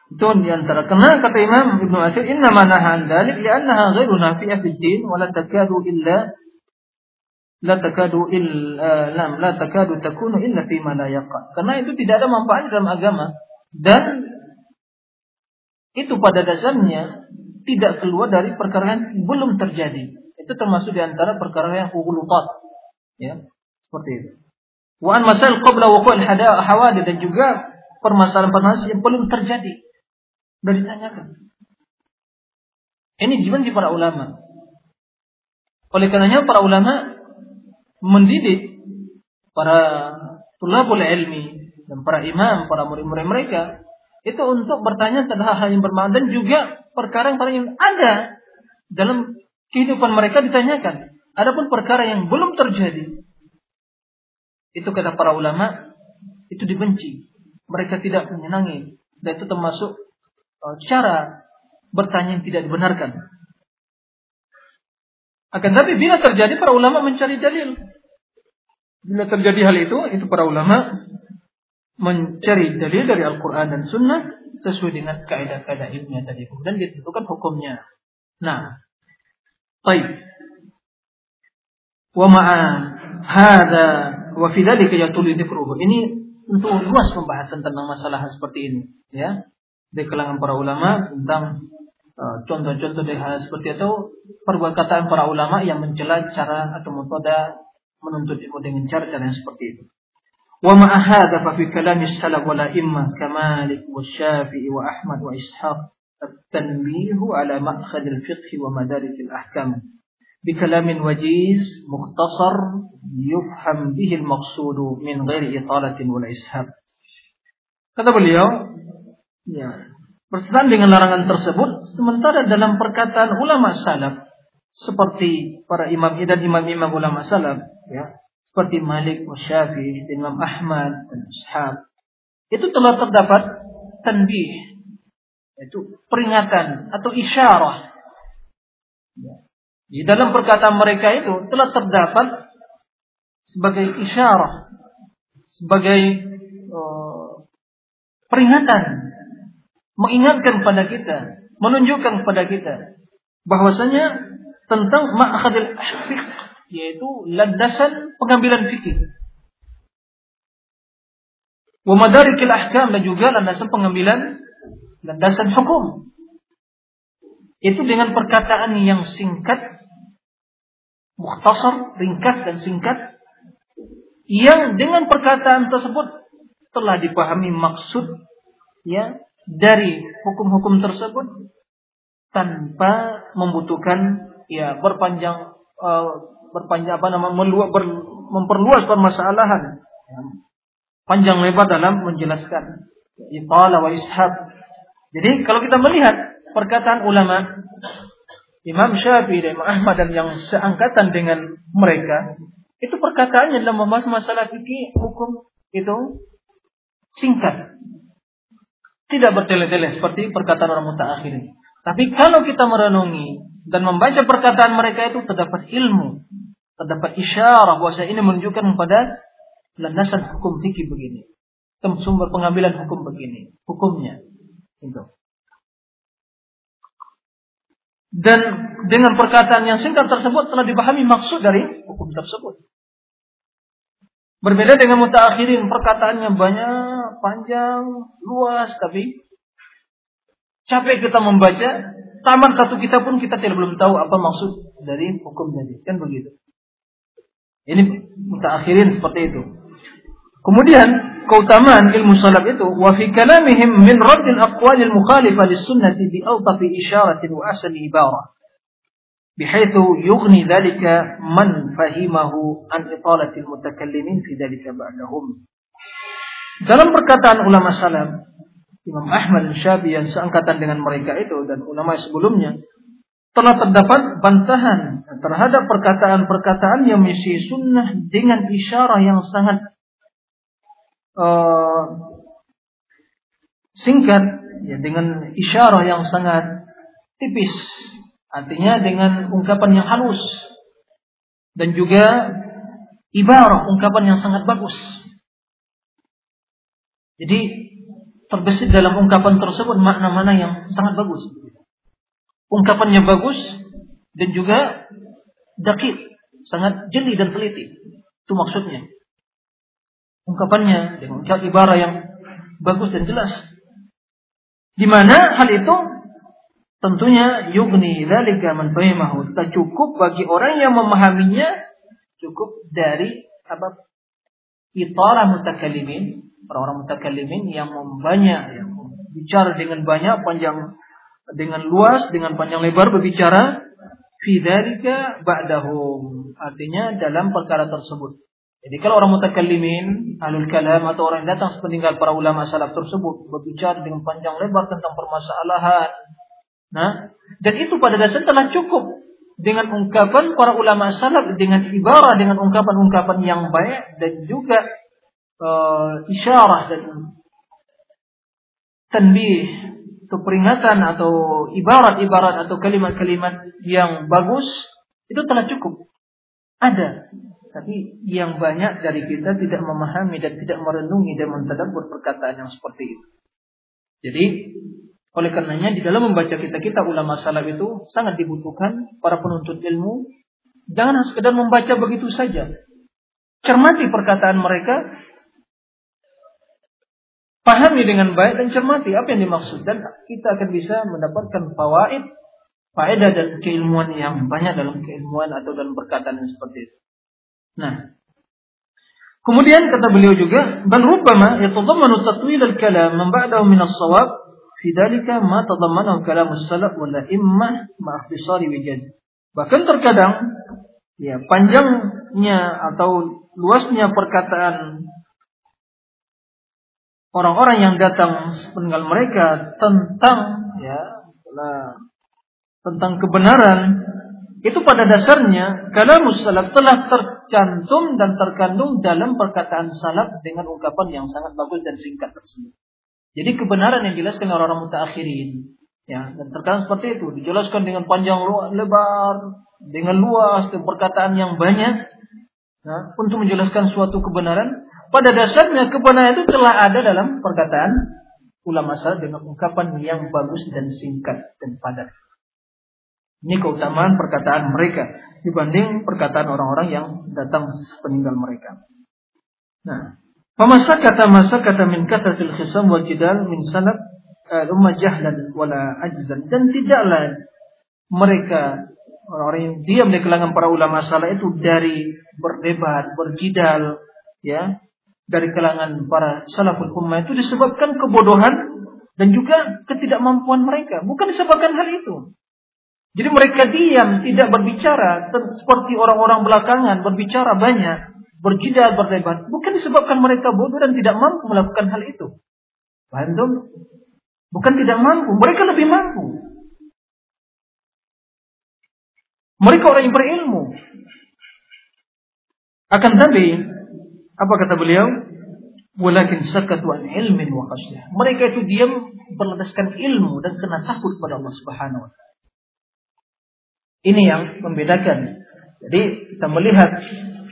Itu di antara karena kata Imam Ibnu Athir inna ma nahan dzalik li'annaha ghairu nafi'ah fid din takadu illa la takadu illa lam la takadu takunu illa fi ma la yaqa. Karena itu tidak ada manfaat dalam agama dan itu pada dasarnya tidak keluar dari perkara yang belum terjadi. Itu termasuk di antara perkara yang ghulutat. Ya, seperti itu. Wa an masal qabla wuqu'il hawadith dan juga permasalahan-permasalahan yang belum terjadi. Sudah ditanyakan. Ini dibenci para ulama. Oleh karenanya para ulama mendidik para tulabul ilmi dan para imam, para murid-murid mereka itu untuk bertanya tentang hal-hal yang bermakna dan juga perkara yang paling ada dalam kehidupan mereka ditanyakan. Adapun perkara yang belum terjadi itu kata para ulama itu dibenci. Mereka tidak menyenangi dan itu termasuk Oh, cara bertanya yang tidak dibenarkan. Akan tapi bila terjadi para ulama mencari dalil. Bila terjadi hal itu, itu para ulama mencari dalil dari Al-Quran dan Sunnah sesuai dengan kaidah-kaidah ilmiah tadi. Dan ditentukan hukumnya. Nah, baik. Wa ma'a hadha wa fi dzalika yatulu Ini untuk luas pembahasan tentang masalah seperti ini, ya di kalangan para ulama tentang uh, contoh-contoh uh, hal seperti itu perkataan para ulama yang mencela cara atau metode menuntut ilmu dengan cara-cara yang seperti itu. Wa ma'a hadza fa fi kalam salaf wal a'imma kamalik wa Syafi'i wa Ahmad wa Ishaq التنبيه على مأخذ الفقه ومدارك الأحكام بكلام وجيز مختصر يفهم به المقصود من غير إطالة ولا إسهاب kata beliau Ya. Bersetan dengan larangan tersebut, sementara dalam perkataan ulama salaf seperti para imam dan imam-imam ulama salaf, ya, seperti Malik, Syafi'i, Imam Ahmad dan Ashab, itu telah terdapat tanbih, itu peringatan atau isyarah. Ya. Di dalam perkataan mereka itu telah terdapat sebagai isyarah, sebagai uh, peringatan mengingatkan kepada kita, menunjukkan kepada kita bahwasanya tentang ma'khadil fiqh yaitu landasan pengambilan fikih. Wa madarikil ahkam dan juga landasan pengambilan landasan hukum. Itu dengan perkataan yang singkat, mukhtasar, ringkas dan singkat yang dengan perkataan tersebut telah dipahami maksud ya dari hukum-hukum tersebut tanpa membutuhkan ya berpanjang uh, berpanjang apa nama meluas ber, memperluas permasalahan ya, panjang lebar dalam menjelaskan. Itala wa ishab jadi kalau kita melihat perkataan ulama Imam Syafi'i dan Imam Ahmad dan yang seangkatan dengan mereka itu perkataannya dalam membahas masalah fikih hukum itu singkat. Tidak bertele-tele seperti perkataan orang mutaakhirin. Tapi kalau kita merenungi dan membaca perkataan mereka itu terdapat ilmu, terdapat isyarah bahwa ini menunjukkan kepada landasan hukum fikih begini, sumber pengambilan hukum begini, hukumnya. Itu. Dan dengan perkataan yang singkat tersebut telah dipahami maksud dari hukum tersebut. Berbeda dengan mutaakhirin, perkataannya banyak, panjang, luas, tapi capek kita membaca, taman satu kita pun kita tidak belum tahu apa maksud dari hukum tadi. Kan begitu. Ini mutaakhirin seperti itu. Kemudian keutamaan ilmu salaf itu wa fi kalamihim min raddil aqwalil mukhalifah lis sunnati bi awtafi isyaratin wa asli ibarah بحيث يغني ذلك من فهمه عن إطالة المتكلمين في ذلك بعدهم dalam perkataan ulama salam Imam Ahmad dan Syafi'i yang seangkatan dengan mereka itu dan ulama sebelumnya telah terdapat bantahan terhadap perkataan-perkataan yang misi sunnah dengan isyarah yang sangat uh, singkat ya dengan isyarah yang sangat tipis Artinya dengan ungkapan yang halus dan juga ibarat ungkapan yang sangat bagus. Jadi terbesit dalam ungkapan tersebut makna-makna yang sangat bagus. Ungkapannya bagus dan juga dakik, sangat jeli dan teliti. Itu maksudnya. Ungkapannya dengan ibarat yang bagus dan jelas. Di mana hal itu Tentunya yugni dzalika man fahimahu. Cukup bagi orang yang memahaminya cukup dari apa? Itara mutakallimin, orang-orang mutakallimin yang membanyak yang bicara dengan banyak panjang dengan luas dengan panjang lebar berbicara fi dzalika ba'dahum. Artinya dalam perkara tersebut. Jadi kalau orang mutakallimin, alul kalam atau orang yang datang sepeninggal para ulama salaf tersebut berbicara dengan panjang lebar tentang permasalahan Nah, dan itu pada dasarnya telah cukup dengan ungkapan para ulama salaf dengan ibarat dengan ungkapan-ungkapan yang baik dan juga uh, isyarah dan tanbih atau peringatan atau ibarat-ibarat atau kalimat-kalimat yang bagus itu telah cukup. Ada. Tapi yang banyak dari kita tidak memahami dan tidak merenungi dan mentadabbur perkataan yang seperti itu. Jadi oleh karenanya di dalam membaca kita-kita ulama salaf itu sangat dibutuhkan para penuntut ilmu. Jangan sekedar membaca begitu saja. Cermati perkataan mereka. Pahami dengan baik dan cermati apa yang dimaksud. Dan kita akan bisa mendapatkan fawaid, faedah dan keilmuan yang banyak dalam keilmuan atau dalam perkataan yang seperti itu. Nah, kemudian kata beliau juga, bal rubbama yatadammanu tatwil al-kalam man ba'dahu min as-shawab fi dalika ma tadammanahu kalam salaf wal a'immah ma ikhtisari. Bahkan terkadang ya panjangnya atau luasnya perkataan orang-orang yang datang sepeninggal mereka tentang ya tentang kebenaran itu pada dasarnya kalam salaf telah tercantum dan terkandung dalam perkataan salaf dengan ungkapan yang sangat bagus dan singkat tersebut. Jadi kebenaran yang dijelaskan orang-orang mutakhirin, ya, dan terkadang seperti itu dijelaskan dengan panjang lebar, dengan luas dan perkataan yang banyak, ya, untuk menjelaskan suatu kebenaran. Pada dasarnya kebenaran itu telah ada dalam perkataan ulama salaf dengan ungkapan yang bagus dan singkat dan padat. Ini keutamaan perkataan mereka dibanding perkataan orang-orang yang datang peninggal mereka. Nah, Famasakata masakata min katratil khisam wa jidal min sanad umma jahlan wala ajzan dan tidaklah mereka orang-orang yang diam di kalangan para ulama salah itu dari berdebat, berjidal ya dari kalangan para salaful ummah itu disebabkan kebodohan dan juga ketidakmampuan mereka, bukan disebabkan hal itu. Jadi mereka diam, tidak berbicara seperti orang-orang belakangan berbicara banyak berjidal berdebat bukan disebabkan mereka bodoh dan tidak mampu melakukan hal itu. Dong? Bukan tidak mampu, mereka lebih mampu. Mereka orang yang berilmu. Akan tapi, apa kata beliau? Walakin sakatu an ilmin wa khasyah. Mereka itu diam berlandaskan ilmu dan kena takut pada Allah Subhanahu wa taala. Ini yang membedakan. Jadi kita melihat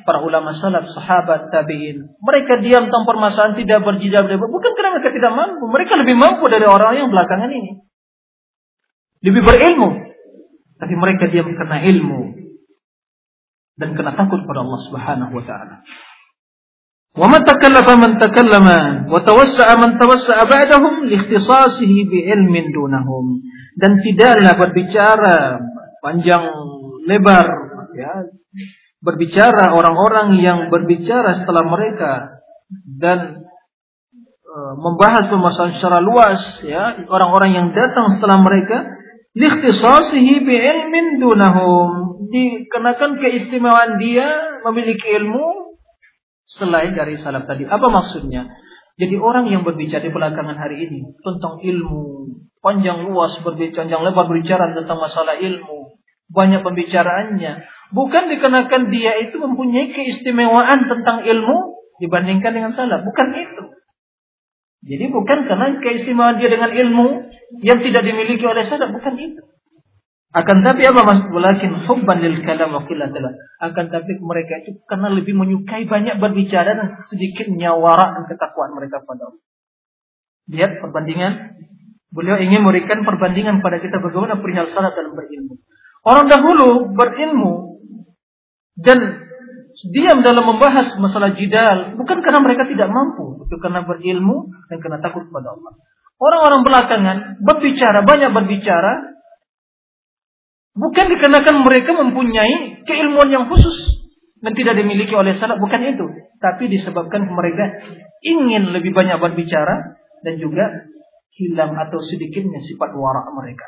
para ulama salaf, sahabat, tabi'in. Mereka diam tanpa permasalahan, tidak berjidal. Bukan karena mereka tidak mampu. Mereka lebih mampu dari orang yang belakangan ini. Lebih berilmu. Tapi mereka diam karena ilmu. Dan karena takut pada Allah subhanahu wa ta'ala. ومن تكلف من تكلم وتوسع من توسع بعدهم لاختصاصه بعلم دونهم dan tidaklah berbicara panjang lebar ya berbicara orang-orang yang berbicara setelah mereka dan e, membahas permasalahan secara luas ya orang-orang yang datang setelah mereka likhtisasihi bi ilmin dunahum dikenakan keistimewaan dia memiliki ilmu selain dari salaf tadi apa maksudnya jadi orang yang berbicara di belakangan hari ini tentang ilmu panjang luas berbicara panjang lebar berbicara tentang masalah ilmu banyak pembicaraannya Bukan dikenakan dia itu mempunyai keistimewaan tentang ilmu dibandingkan dengan salaf. Bukan itu. Jadi bukan karena keistimewaan dia dengan ilmu yang tidak dimiliki oleh salaf. Bukan itu. Akan tapi apa mas? Walakin hubban lil kalam wa Akan tapi mereka itu karena lebih menyukai banyak berbicara dan sedikit nyawara dan ketakwaan mereka pada Allah. Lihat perbandingan. Beliau ingin memberikan perbandingan pada kita bagaimana perihal salat dalam berilmu. Orang dahulu berilmu dan diam dalam membahas masalah jidal bukan karena mereka tidak mampu, itu karena berilmu dan karena takut kepada Allah. Orang-orang belakangan berbicara, banyak berbicara bukan dikarenakan mereka mempunyai keilmuan yang khusus dan tidak dimiliki oleh salaf, bukan itu, tapi disebabkan mereka ingin lebih banyak berbicara dan juga hilang atau sedikitnya sifat warak mereka.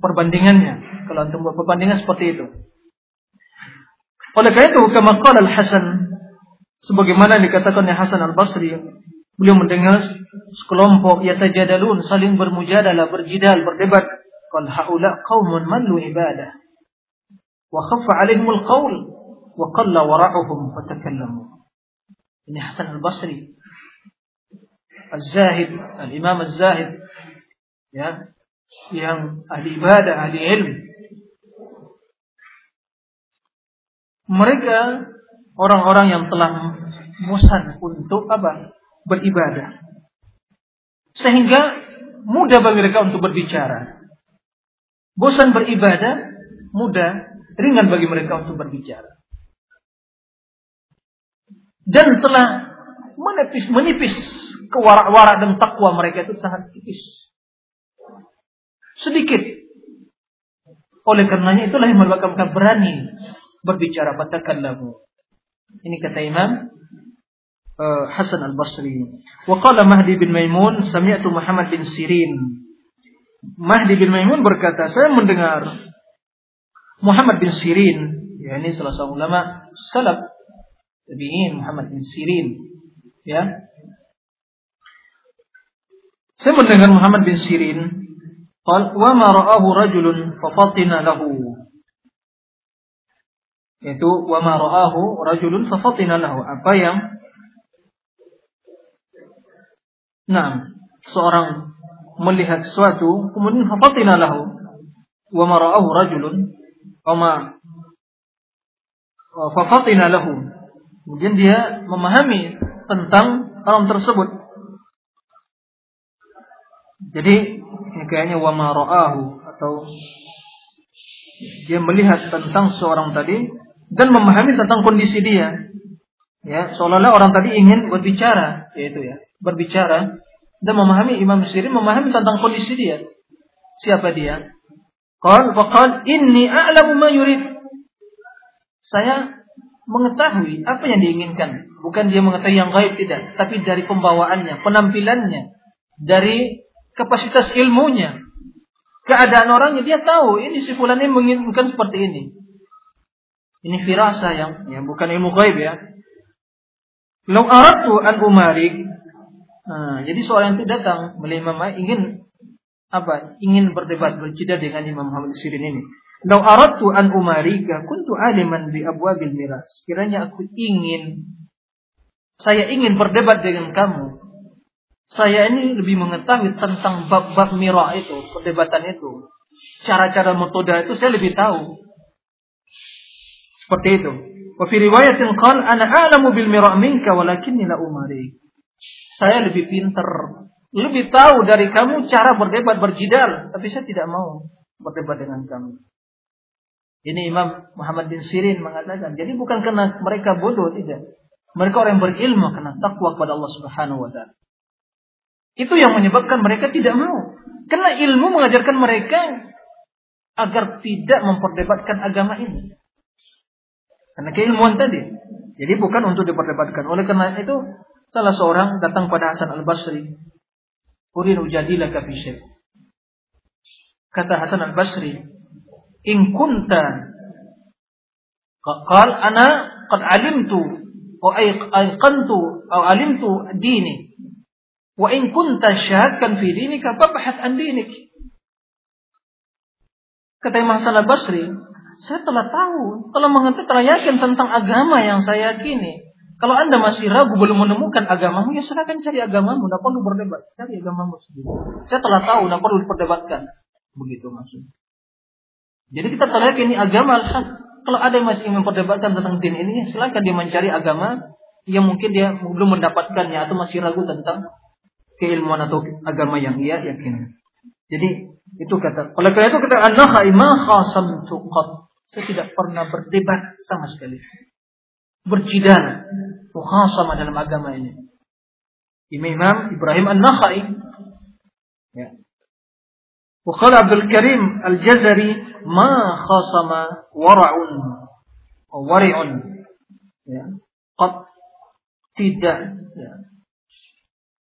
Perbandingannya, kalau untuk perbandingan seperti itu. Oleh karena itu, kama al-Hasan sebagaimana dikatakan oleh Hasan al-Basri, beliau mendengar sekelompok yatajadalun saling bermujadalah, berjidal, berdebat. Qaumun mallu ibadah wa khaffa alaihimul qaul wa qalla wara'uhum fatakallamu. Ini Hasan al-Basri. Az-Zahid, al-Imam ya, yang ahli ibadah, ahli ilmu mereka orang-orang yang telah bosan untuk apa? Beribadah. Sehingga mudah bagi mereka untuk berbicara. Bosan beribadah, mudah, ringan bagi mereka untuk berbicara. Dan telah menipis, menipis kewarak-warak dan takwa mereka itu sangat tipis. Sedikit. Oleh karenanya itulah yang menyebabkan berani berbicara fatakallamu. Ini kata Imam uh, Hasan Al-Basri. Wa qala Mahdi bin Maimun sami'tu Muhammad bin Sirin. Mahdi bin Maimun berkata, saya mendengar Muhammad bin Sirin, ya ini salah seorang ulama salaf tabi'in Muhammad bin Sirin, ya. Saya mendengar Muhammad bin Sirin, qal wa ma ra'ahu rajulun fa fatina lahu yaitu wa ma ra'ahu rajulun fa fatina lahu. Apa yang? Nah, seorang melihat sesuatu kemudian fa fatina lahu wa ma ra'ahu rajulun wa ma lahu kemudian dia memahami tentang orang tersebut jadi kayaknya wa ma ra'ahu atau dia melihat tentang seorang tadi dan memahami tentang kondisi dia. Ya, seolah-olah orang tadi ingin berbicara, yaitu ya, berbicara dan memahami Imam Sirin memahami tentang kondisi dia. Siapa dia? Qal faqal inni a'lamu ma yurid. Saya mengetahui apa yang diinginkan. Bukan dia mengetahui yang gaib tidak, tapi dari pembawaannya, penampilannya, dari kapasitas ilmunya, keadaan orangnya dia tahu ini si fulan ini menginginkan seperti ini. Ini firasa yang ya, bukan ilmu gaib ya. Lau aratu an umarik. Nah, jadi seorang itu datang melihat Imam ingin apa? Ingin berdebat bercida dengan Imam Muhammad Sirin ini. Lau aratu an umarika kuntu aliman bi abwabil miras. Kiranya aku ingin saya ingin berdebat dengan kamu. Saya ini lebih mengetahui tentang bab-bab mirah itu, perdebatan itu. cara-cara metode itu saya lebih tahu. Seperti itu. Wa fi riwayatin qal ana a'lamu bil mira' minka walakinni la umari. Saya lebih pintar, lebih tahu dari kamu cara berdebat berjidal, tapi saya tidak mau berdebat dengan kamu. Ini Imam Muhammad bin Sirin mengatakan, jadi bukan karena mereka bodoh tidak. Mereka orang yang berilmu karena takwa kepada Allah Subhanahu wa taala. Itu yang menyebabkan mereka tidak mau. Karena ilmu mengajarkan mereka agar tidak memperdebatkan agama ini. Karena keilmuan tadi. Jadi bukan untuk diperdebatkan. Oleh karena itu, salah seorang datang pada Hasan al-Basri. Urin ujadilah fi Kata Hasan al-Basri, "In kunta qal ana qad alimtu wa ayqantu aw alimtu dini Wa in kunta syahadkan fi dinika fabhath an dinik. Kata Imam Hasan Basri, saya telah tahu, telah mengerti, telah yakin tentang agama yang saya yakini. Kalau anda masih ragu belum menemukan agamamu, ya silakan cari agamamu, tidak perlu berdebat. Cari agamamu sendiri. Saya telah tahu, tidak perlu diperdebatkan. Begitu maksudnya. Jadi kita yakin ini agama al Kalau ada yang masih ingin memperdebatkan tentang din ini, silakan dia mencari agama yang mungkin dia belum mendapatkannya atau masih ragu tentang keilmuan atau agama yang ia yakini. Jadi itu kata. Oleh karena itu kata qat. Saya tidak pernah berdebat sama sekali Berjidal, mukhasama dalam agama ini. Imam Ibrahim An-Nakhai ya. وقال عبد الكريم الجزري ما خاصم ورع ورع ya. قد tidak ya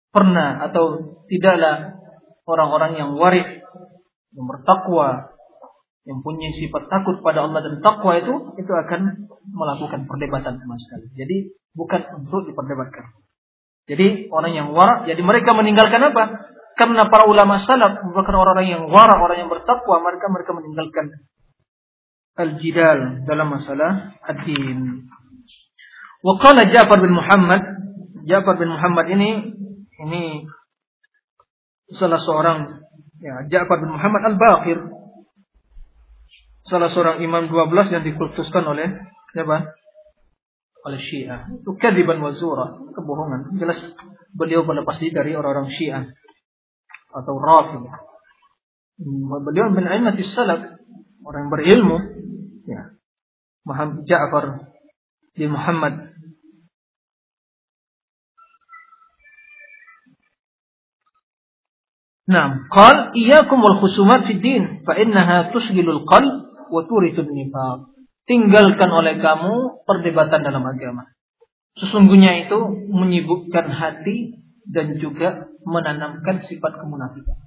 pernah atau tidaklah orang-orang yang waris, yang bertakwa, yang punya sifat takut pada Allah dan takwa itu itu akan melakukan perdebatan sama sekali. Jadi bukan untuk diperdebatkan. Jadi orang yang warak, jadi mereka meninggalkan apa? Karena para ulama salaf merupakan orang-orang yang warak, orang yang bertakwa, mereka mereka meninggalkan al-jidal dalam masalah ad-din. Wa Ja'far bin Muhammad, Ja'far bin Muhammad ini ini salah seorang ya, Ja'far bin Muhammad Al-Baqir salah seorang imam 12 yang dikultuskan oleh siapa? oleh Syiah. Itu kadiban wazura, kebohongan. Jelas beliau pasti dari orang-orang Syiah atau Rafid. Beliau bin Aimatis Salaf, orang yang berilmu. Ya. Muhammad Ja'far bin Muhammad Nah, qal iyyakum wal khusumat fid din fa innaha tusghilul qalb wa turithun nifaq. Tinggalkan oleh kamu perdebatan dalam agama. Sesungguhnya itu menyibukkan hati dan juga menanamkan sifat kemunafikan.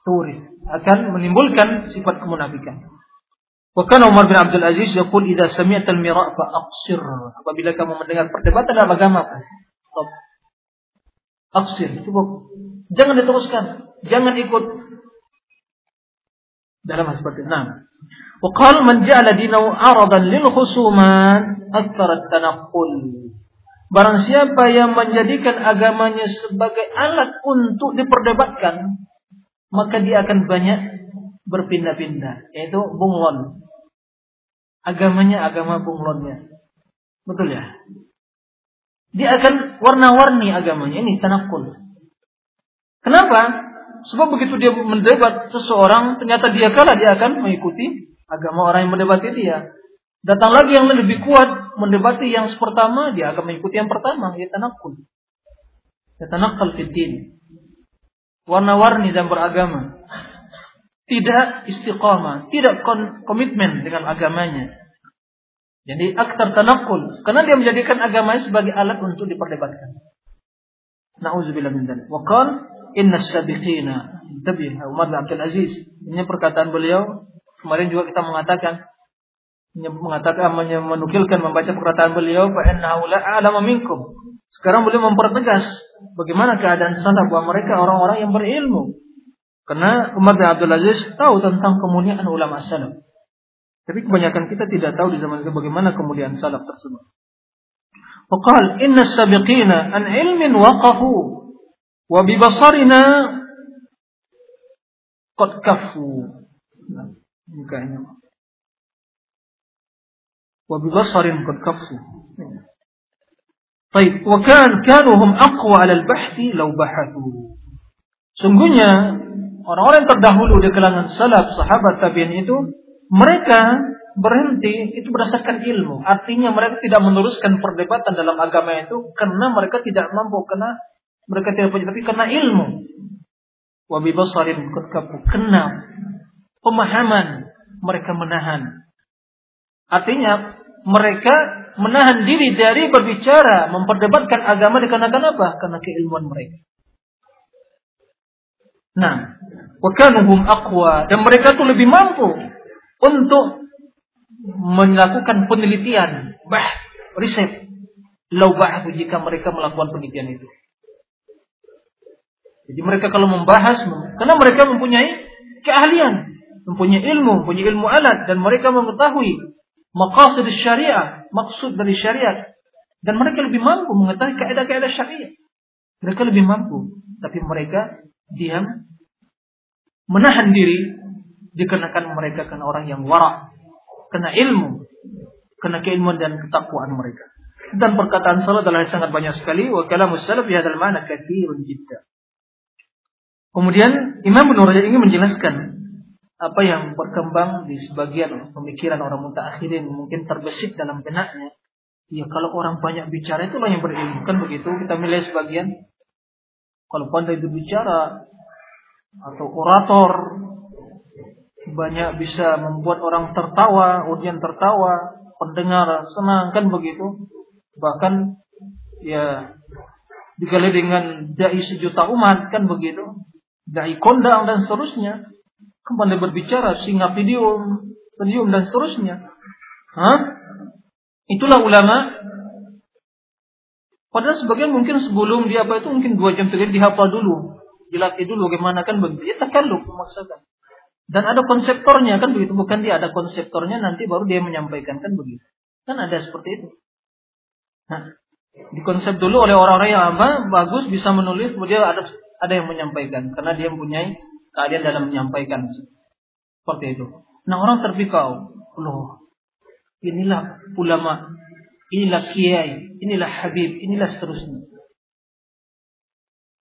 Turis akan menimbulkan sifat kemunafikan. Bahkan Umar bin Abdul Aziz yaqul idza sami'tal mira' fa aqsir. Apabila kamu mendengar perdebatan dalam agama, stop. Aqsir, cukup Jangan diteruskan. Jangan ikut dalam hal seperti itu. Nah. Man ja'ala dinahu aradan lil khusuman aktsara tanaqqul. Barang siapa yang menjadikan agamanya sebagai alat untuk diperdebatkan, maka dia akan banyak berpindah-pindah, yaitu bunglon. Agamanya agama bunglonnya. Betul ya? Dia akan warna-warni agamanya. Ini tanakul. Kenapa? Sebab begitu dia mendebat seseorang, ternyata dia kalah, dia akan mengikuti agama orang yang mendebati dia. Datang lagi yang lebih kuat mendebati yang pertama, dia akan mengikuti yang pertama, ya tanakul. Ya tanakal fitin. Warna-warni dan beragama. Tidak istiqamah, tidak komitmen dengan agamanya. Jadi aktar tanakul. Karena dia menjadikan agamanya sebagai alat untuk diperdebatkan. Na'udzubillah min dzalik. Wa Inna sabiqina. Tabih Umar bin Abdul Aziz. Ini perkataan beliau. Kemarin juga kita mengatakan mengatakan menukilkan membaca perkataan beliau fa innahu minkum. Sekarang beliau mempertegas bagaimana keadaan sana bahwa mereka orang-orang yang berilmu. Karena Umar bin Abdul Aziz tahu tentang kemuliaan ulama salaf. Tapi kebanyakan kita tidak tahu di zaman itu bagaimana kemuliaan salaf tersebut. Waqal inna sabiqina an ilmin waqafu Wabibasarina Kot kafu mukanya Wabibasarin kot kafu Baik, Wakan kanuhum aqwa 'ala al-bahthi law. Sungguhnya orang-orang terdahulu di kalangan salaf, sahabat tabi'in itu mereka berhenti itu berdasarkan ilmu. Artinya mereka tidak meneruskan perdebatan dalam agama itu karena mereka tidak mampu kena mereka tidak punya tapi karena ilmu. Wa bi basarin kena pemahaman mereka menahan. Artinya mereka menahan diri dari berbicara, memperdebatkan agama dikarenakan apa? Karena keilmuan mereka. Nah, wakanuhum aqwa dan mereka tuh lebih mampu untuk melakukan penelitian, bah, riset. Lau jika mereka melakukan penelitian itu. Jadi mereka kalau membahas, karena mereka mempunyai keahlian, mempunyai ilmu, mempunyai ilmu alat, dan mereka mengetahui maqasid syariah, maksud dari syariat. Dan mereka lebih mampu mengetahui kaidah-kaidah syariah. Mereka lebih mampu. Tapi mereka diam, menahan diri, dikarenakan mereka karena orang yang warak, karena ilmu, karena keilmuan dan ketakwaan mereka. Dan perkataan salat adalah sangat banyak sekali. Wa kalamus salaf fi hadzal ma'na katsirun jiddan. Kemudian Imam Ibnu Rajab ingin menjelaskan apa yang berkembang di sebagian pemikiran orang mutaakhirin mungkin terbesit dalam benaknya. Ya kalau orang banyak bicara itulah yang berilmu kan begitu kita milih sebagian. Kalau pandai berbicara atau orator banyak bisa membuat orang tertawa, ujian tertawa, pendengar senang kan begitu. Bahkan ya dikali dengan dai sejuta umat kan begitu. Dai kondang dan seterusnya kembali berbicara singa video, video dan seterusnya. Hah? Itulah ulama. Padahal sebagian mungkin sebelum dia apa itu mungkin dua jam tiga dihafal dulu, dilatih dulu bagaimana kan begitu. Takalluf memaksakan. Dan ada konseptornya kan begitu, bukan dia ada konseptornya nanti baru dia menyampaikan kan begitu. Kan ada seperti itu. Nah, dikonsep dulu oleh orang-orang yang apa bagus bisa menulis, kemudian ada ada yang menyampaikan karena dia mempunyai keahlian dalam menyampaikan seperti itu. Nah orang terpikau, loh inilah ulama, inilah kiai, inilah habib, inilah seterusnya.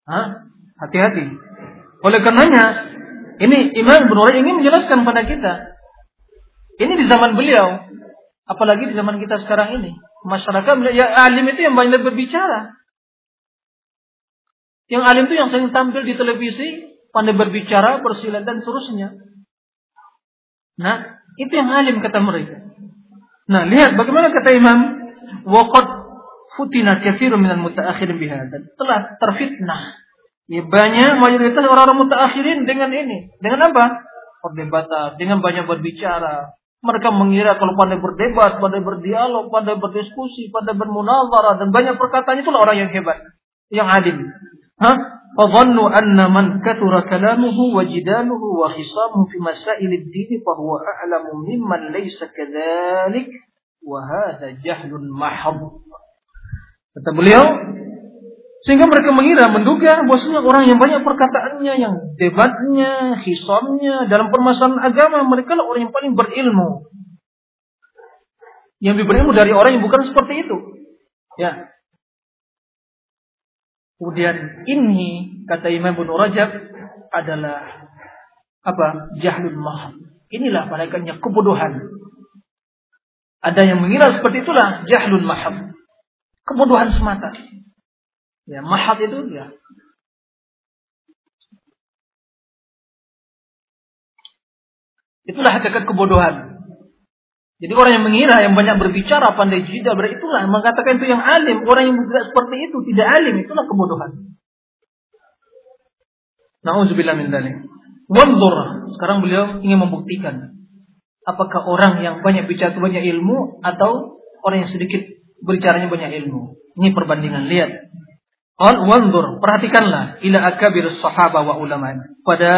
Hah? Hati-hati. Oleh karenanya, ini Imam Ibn ingin menjelaskan pada kita. Ini di zaman beliau, apalagi di zaman kita sekarang ini. Masyarakat ya alim itu yang banyak berbicara. Yang alim itu yang sering tampil di televisi, pandai berbicara, bersilat dan seterusnya. Nah, itu yang alim kata mereka. Nah, lihat bagaimana kata Imam, waqad futina katsirun minal mutaakhirin bihadzal. Telah terfitnah. Ya banyak mayoritas orang-orang mutaakhirin dengan ini. Dengan apa? Perdebatan, dengan banyak berbicara. Mereka mengira kalau pandai berdebat, pandai berdialog, pandai berdiskusi, pandai bermunazarah dan banyak perkataan itulah orang yang hebat, yang adil. Hah? فظنوا أن من كثر كلامه وجداله وخصامه في مسائل الدين فهو أعلم ممن ليس كذلك وهذا جهل محض kata beliau sehingga mereka mengira menduga bahwasanya orang yang banyak perkataannya yang debatnya hisamnya dalam permasalahan agama mereka lah orang yang paling berilmu yang lebih berilmu dari orang yang bukan seperti itu ya Kemudian ini kata Imam Ibnu Rajab adalah apa? Jahlul mahal. Inilah malaikatnya kebodohan. Ada yang mengira seperti itulah jahlul mahal. Kebodohan semata. Ya, mahal itu ya Itulah hakikat kebodohan. Jadi orang yang mengira, yang banyak berbicara, pandai berarti itulah mengatakan itu yang alim. Orang yang tidak seperti itu tidak alim, itulah kebodohan. Nauzubillah min dzalik. Wanzur. Sekarang beliau ingin membuktikan apakah orang yang banyak bicara itu banyak ilmu atau orang yang sedikit berbicaranya banyak ilmu. Ini perbandingan, lihat. Wanzur, perhatikanlah ila akabir sahabat wa ulama. Pada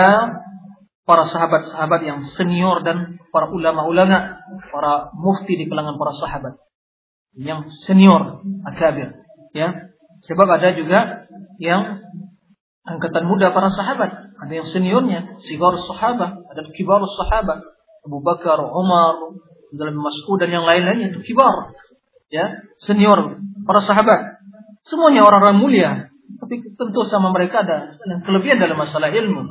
para sahabat-sahabat yang senior dan para ulama-ulama, para mufti di kalangan para sahabat yang senior, akabir, ya. Sebab ada juga yang angkatan muda para sahabat. ada yang seniornya, sigar sahabat, ada kibar sahabat, Abu Bakar, Umar, dalam Mas'ud dan yang lain-lainnya itu kibar. Ya, senior para sahabat. Semuanya orang-orang mulia, tapi tentu sama mereka ada kelebihan dalam masalah ilmu.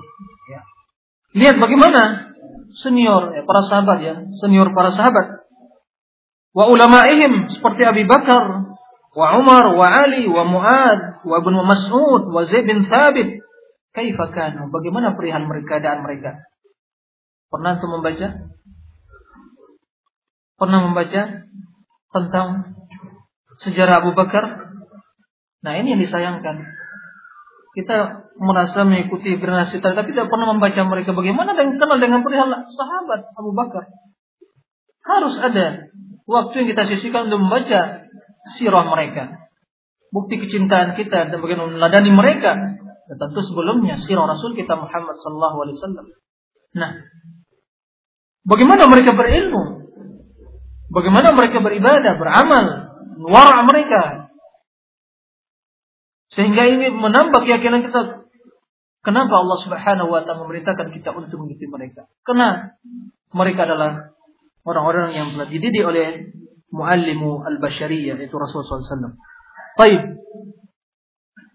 Lihat bagaimana senior ya, para sahabat ya, senior para sahabat. Wa ulama'ihim seperti Abi Bakar, wa Umar, wa Ali, wa Muad, wa Ibnu Mas'ud, wa Zaid bin Thabit. Kaifa kanu? Bagaimana perihal mereka keadaan mereka? Pernah untuk membaca? Pernah membaca tentang sejarah Abu Bakar? Nah ini yang disayangkan. Kita merasa mengikuti generasi tadi, tapi tidak pernah membaca mereka bagaimana dan kenal dengan perihal sahabat Abu Bakar. Harus ada waktu yang kita sisihkan untuk membaca sirah mereka. Bukti kecintaan kita dan bagaimana meladani mereka. Dan tentu sebelumnya sirah Rasul kita Muhammad sallallahu alaihi wasallam. Nah, bagaimana mereka berilmu? Bagaimana mereka beribadah, beramal, wara mereka. Sehingga ini menambah keyakinan kita Kenapa Allah Subhanahu wa taala memerintahkan kita untuk mengikuti mereka? Karena mereka adalah orang-orang yang telah dididik oleh muallimu al-bashariyah yaitu Rasulullah SAW. Baik.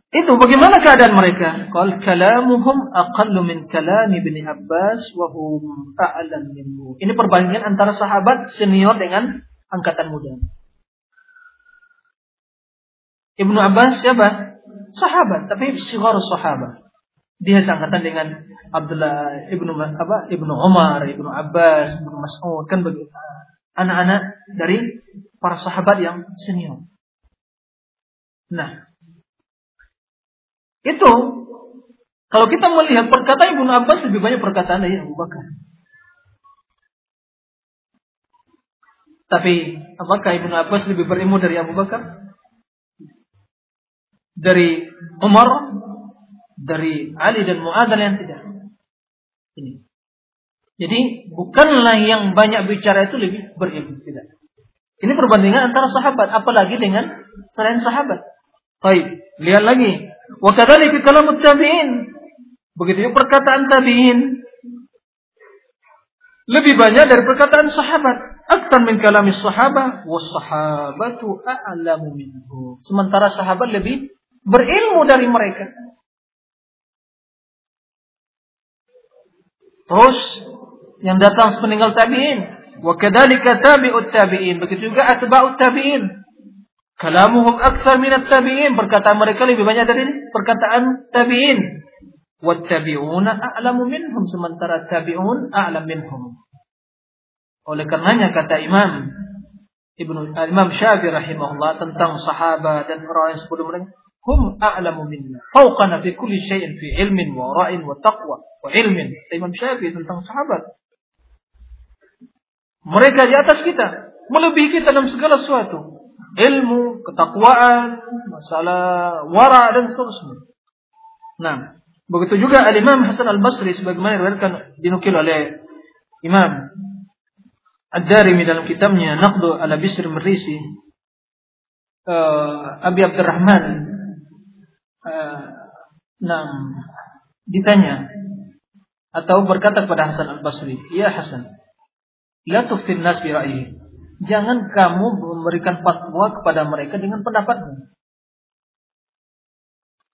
Itu bagaimana keadaan mereka? Qal kalamuhum aqallu min kalam Ibnu Abbas wa hum a'lam minhu. Ini perbandingan antara sahabat senior dengan angkatan muda. Ibnu Abbas siapa? Sahabat, tapi sigar sahabat. Dia seangkatan dengan Abdullah ibnu apa ibnu Umar, ibnu Abbas, ibnu Mas'ud kan begitu anak-anak dari para sahabat yang senior. Nah, itu kalau kita melihat perkataan Ibnu Abbas lebih banyak perkataan dari Abu Bakar. Tapi apakah Ibnu Abbas lebih berilmu dari Abu Bakar? Dari Umar? Dari Ali dan Mu'adz yang tidak? Ini. Jadi bukanlah yang banyak bicara itu lebih berilmu, tidak. Ini perbandingan antara sahabat, apalagi dengan selain sahabat. Baik, lihat lagi. Wa kadzalika kalamut tabi'in. Begitu juga perkataan tabi'in. Lebih banyak dari perkataan sahabat. Aktar min kalami sahabat. Wa sahabatu a'lamu minhu. Sementara sahabat lebih berilmu dari mereka. Terus yang datang sepeninggal tabi'in. Wa kadzalika tabi'ut tabi'in. Begitu juga atba'ut tabi'in. Kalamuhum aktsar minat tabi'in. Perkataan mereka lebih banyak dari perkataan tabi'in. Wattabi'una a'lamu minhum. Sementara tabi'un a'lam minhum. Oleh karenanya kata Imam Ibnu Imam Syafi'i rahimahullah tentang sahabat dan orang yang sebelum mereka hum a'lamu minna fawqana fi kulli syai'in fi ilmin wa ra'in wa taqwa wa ilmin Imam Syafi'i tentang sahabat mereka di atas kita, melebihi kita dalam segala sesuatu. Ilmu, ketakwaan, masalah wara dan seterusnya. Nah, begitu juga Al-Imam Hasan Al-Basri sebagaimana diriwayatkan dinukil oleh Imam Ad-Darimi dalam kitabnya Naqdu ala Bisr Merisi uh, Abi Abdurrahman uh, nah, ditanya atau berkata kepada Hasan Al-Basri, "Ya Hasan, La tuftin nas Jangan kamu memberikan fatwa kepada mereka dengan pendapatmu.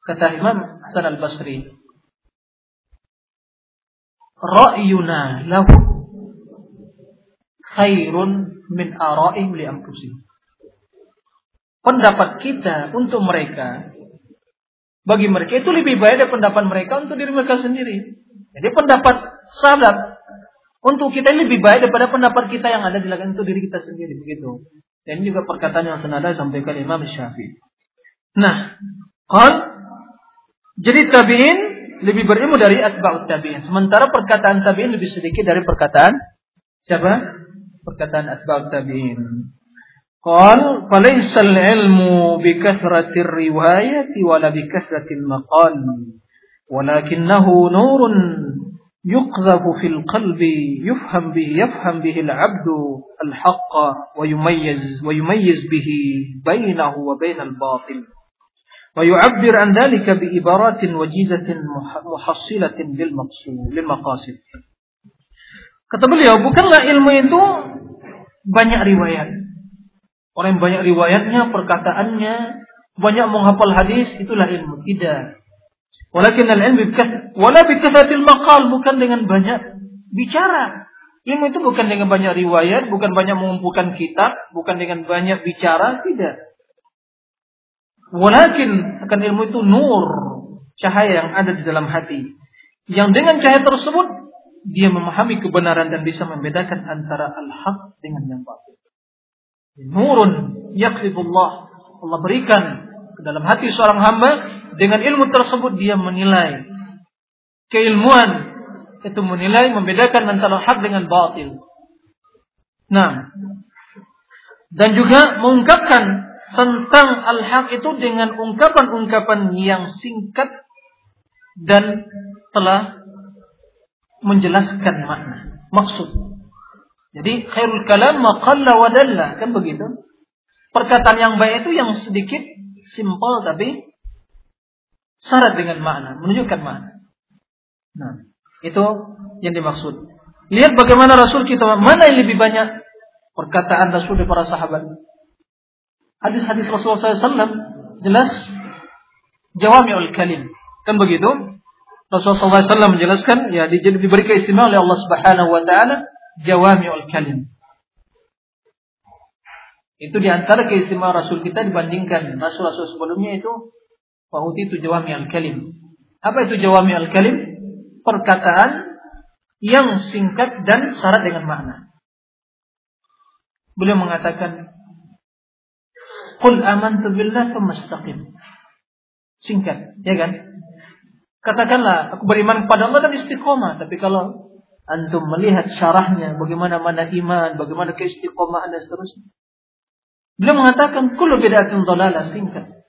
Kata Imam Hasan al-Basri, Ra'yuna lahu khairun min ara'im li. Pendapat kita untuk mereka bagi mereka itu lebih baik dari pendapat mereka untuk diri mereka sendiri. Jadi pendapat sahabat untuk kita ini lebih baik daripada pendapat kita yang ada di belakang untuk diri kita sendiri begitu. Dan ini juga perkataan yang senada sampaikan Imam Syafi'i. Nah, kan jadi tabi'in lebih berilmu dari atba'ut tabi'in. Sementara perkataan tabi'in lebih sedikit dari perkataan siapa? Perkataan atba'ut tabi'in. قال فليس العلم بكثرة الرواية ولا بكثرة المقال ولكنه نور يقذف في القلب يفهم به يفهم به العبد الحق ويميز ويميز به بينه وبين الباطل ويعبر عن ذلك بعبارات وجيزة محصلة للمقصود للمقاصد. Kata beliau bukanlah ilmu itu banyak riwayat. Orang yang banyak riwayatnya, perkataannya, banyak menghafal hadis, itulah ilmu. Tidak. Walakin al-ilm wala bi maqal, bukan dengan banyak bicara. Ilmu itu bukan dengan banyak riwayat, bukan banyak mengumpulkan kitab, bukan dengan banyak bicara, tidak. Walakin akan ilmu itu nur, cahaya yang ada di dalam hati. Yang dengan cahaya tersebut dia memahami kebenaran dan bisa membedakan antara al-haq dengan yang batil. Nurun yaklibullah. Allah berikan ke dalam hati seorang hamba dengan ilmu tersebut dia menilai keilmuan itu menilai membedakan antara hak dengan batil. Nah, dan juga mengungkapkan tentang al-haq itu dengan ungkapan-ungkapan yang singkat dan telah menjelaskan makna, maksud. Jadi khairul kalam maqalla wa dalla, kan begitu? Perkataan yang baik itu yang sedikit simpel tapi syarat dengan makna, menunjukkan makna. Nah, itu yang dimaksud. Lihat bagaimana Rasul kita, mana yang lebih banyak perkataan Rasul dari para sahabat. Hadis-hadis Rasulullah SAW jelas jawami'ul kalim. Kan begitu? Rasulullah SAW menjelaskan, ya diberi keistimewaan oleh Allah Subhanahu Wa Taala jawami'ul kalim. Itu di antara keistimewaan Rasul kita dibandingkan Rasul-Rasul sebelumnya itu Wahuti itu jawami'ul kalim. Apa itu jawami'ul kalim? perkataan yang singkat dan syarat dengan makna. Beliau mengatakan, Qul amantu billah famastaqim. Singkat, ya kan? Katakanlah, aku beriman kepada Allah dan istiqomah. Tapi kalau antum melihat syarahnya, bagaimana mana iman, bagaimana keistiqomahan dan seterusnya. Beliau mengatakan, kullu bid'atin dhalalah, singkat.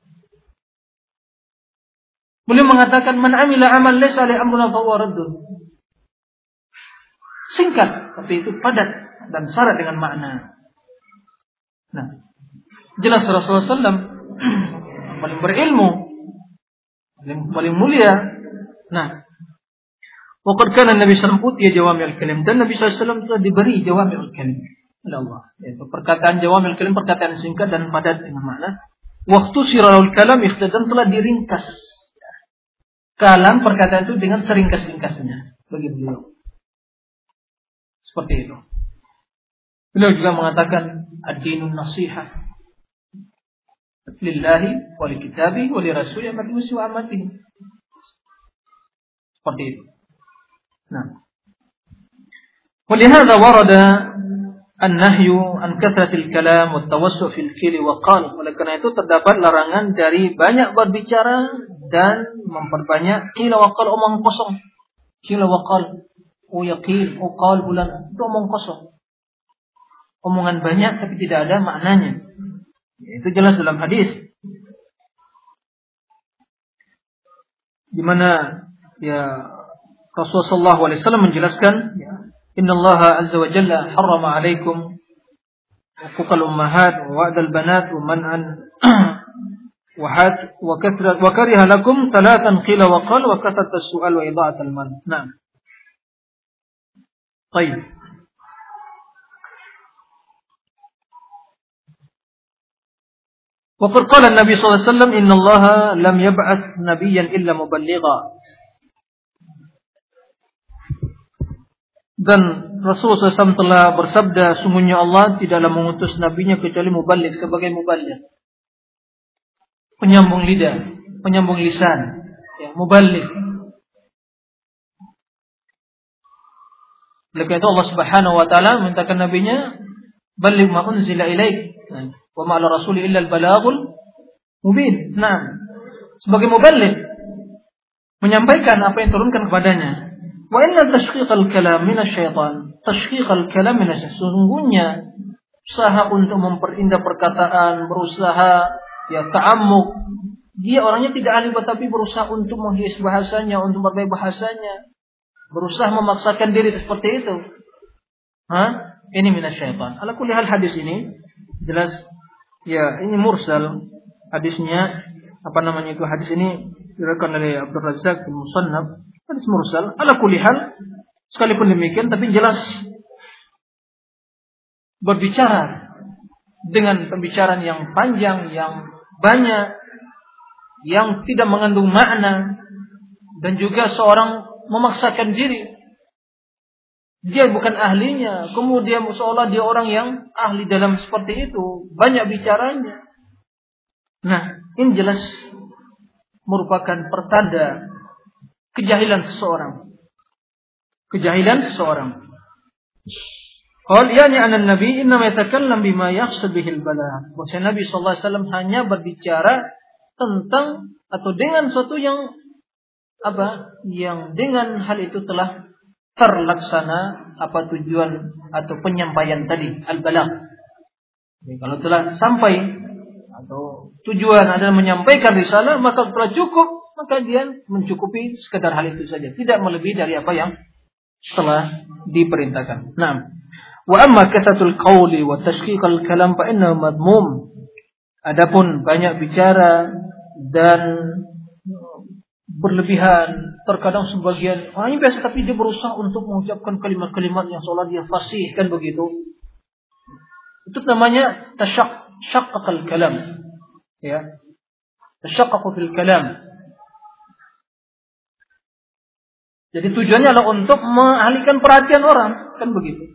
Beliau mengatakan man amila amal laysa li amruna fa Singkat, tapi itu padat dan syarat dengan makna. Nah, jelas Rasulullah SAW paling berilmu, paling, paling mulia. Nah, Waqad kana Nabi putih jawami al-kalim dan Nabi SAW telah diberi jawami al-kalim oleh Allah. Yaitu perkataan jawami al-kalim perkataan singkat dan padat dengan makna. Waktu sirahul kalam ikhtidan telah diringkas kalam perkataan itu dengan seringkas-ringkasnya bagi beliau. Seperti itu. Beliau juga mengatakan ad-dinun nasihat lillahi wa li kitabi wa li rasuli wa amati. Seperti itu. Nah. ولهذا ورد An-nahyu an kathratil kalam wa tawassu fil kili wa qal. Oleh karena itu terdapat larangan dari banyak berbicara dan memperbanyak kila wa qal omong kosong. Kila wa qal. Oh yaqil, oh qal bulan. Itu omong kosong. Omongan banyak tapi tidak ada maknanya. Itu jelas dalam hadis. Di mana ya Rasulullah SAW menjelaskan Inna Allah Azza wa Jalla harrama alaikum حقوق الأمهات ووعد البنات ومنعا وحات وكثرة وكره لكم ثلاثا قيل وقال وكثرة السؤال وإضاعة المال نعم طيب وقد قال النبي صلى الله عليه وسلم إن الله لم يبعث نبيا إلا مبلغا Dan Rasulullah SAW telah bersabda, sungguhnya Allah tidaklah mengutus nabinya kecuali mubalik sebagai mubalik. Penyambung lidah, penyambung lisan, ya, mubalik. Oleh karena itu Allah Subhanahu wa taala mintakan nabinya balik ma unzila ilaik wa ma rasuli illa al-balaghul mubin. Nah, sebagai mubalik menyampaikan apa yang turunkan kepadanya Wa inna tashqiqal kalam minasyaitan. Tashqiqal kalam minasyaitan. Sesungguhnya usaha untuk memperindah perkataan, berusaha ya ta'ammuk. Dia orangnya tidak ahli tetapi berusaha untuk menghias bahasanya, untuk berbagai bahasanya. Berusaha memaksakan diri seperti itu. Hah? Ini minasyaitan. Ala kulli hal hadis ini jelas ya ini mursal hadisnya apa namanya itu hadis ini diriwayatkan oleh Abdul Razak bin Musannaf hadis mursal ala kulli hal sekalipun demikian tapi jelas berbicara dengan pembicaraan yang panjang yang banyak yang tidak mengandung makna dan juga seorang memaksakan diri. Dia bukan ahlinya kemudian seolah dia orang yang ahli dalam seperti itu banyak bicaranya. Nah ini jelas merupakan pertanda kejahilan seseorang kejahilan seseorang Qal yani anan nabi inna yatakallam bima yaqsad bihil bala. Bahwa Nabi sallallahu alaihi wasallam hanya berbicara tentang atau dengan sesuatu yang apa? Yang dengan hal itu telah terlaksana apa tujuan atau penyampaian tadi al-balagh. kalau telah sampai atau tujuan adalah menyampaikan risalah maka telah cukup maka dia mencukupi sekedar hal itu saja tidak melebihi dari apa yang telah diperintahkan. Nah, Wa amma kasatul qawli wa tashqiqal kalam fa innahu madmum. Adapun banyak bicara dan berlebihan, terkadang sebagian orang biasa tapi dia berusaha untuk mengucapkan kalimat-kalimat yang seolah dia fasih kan begitu. Itu namanya tasyaq syaqqal kalam. Ya. Tasyaqqu fil kalam. Jadi tujuannya adalah untuk mengalihkan perhatian orang, kan begitu.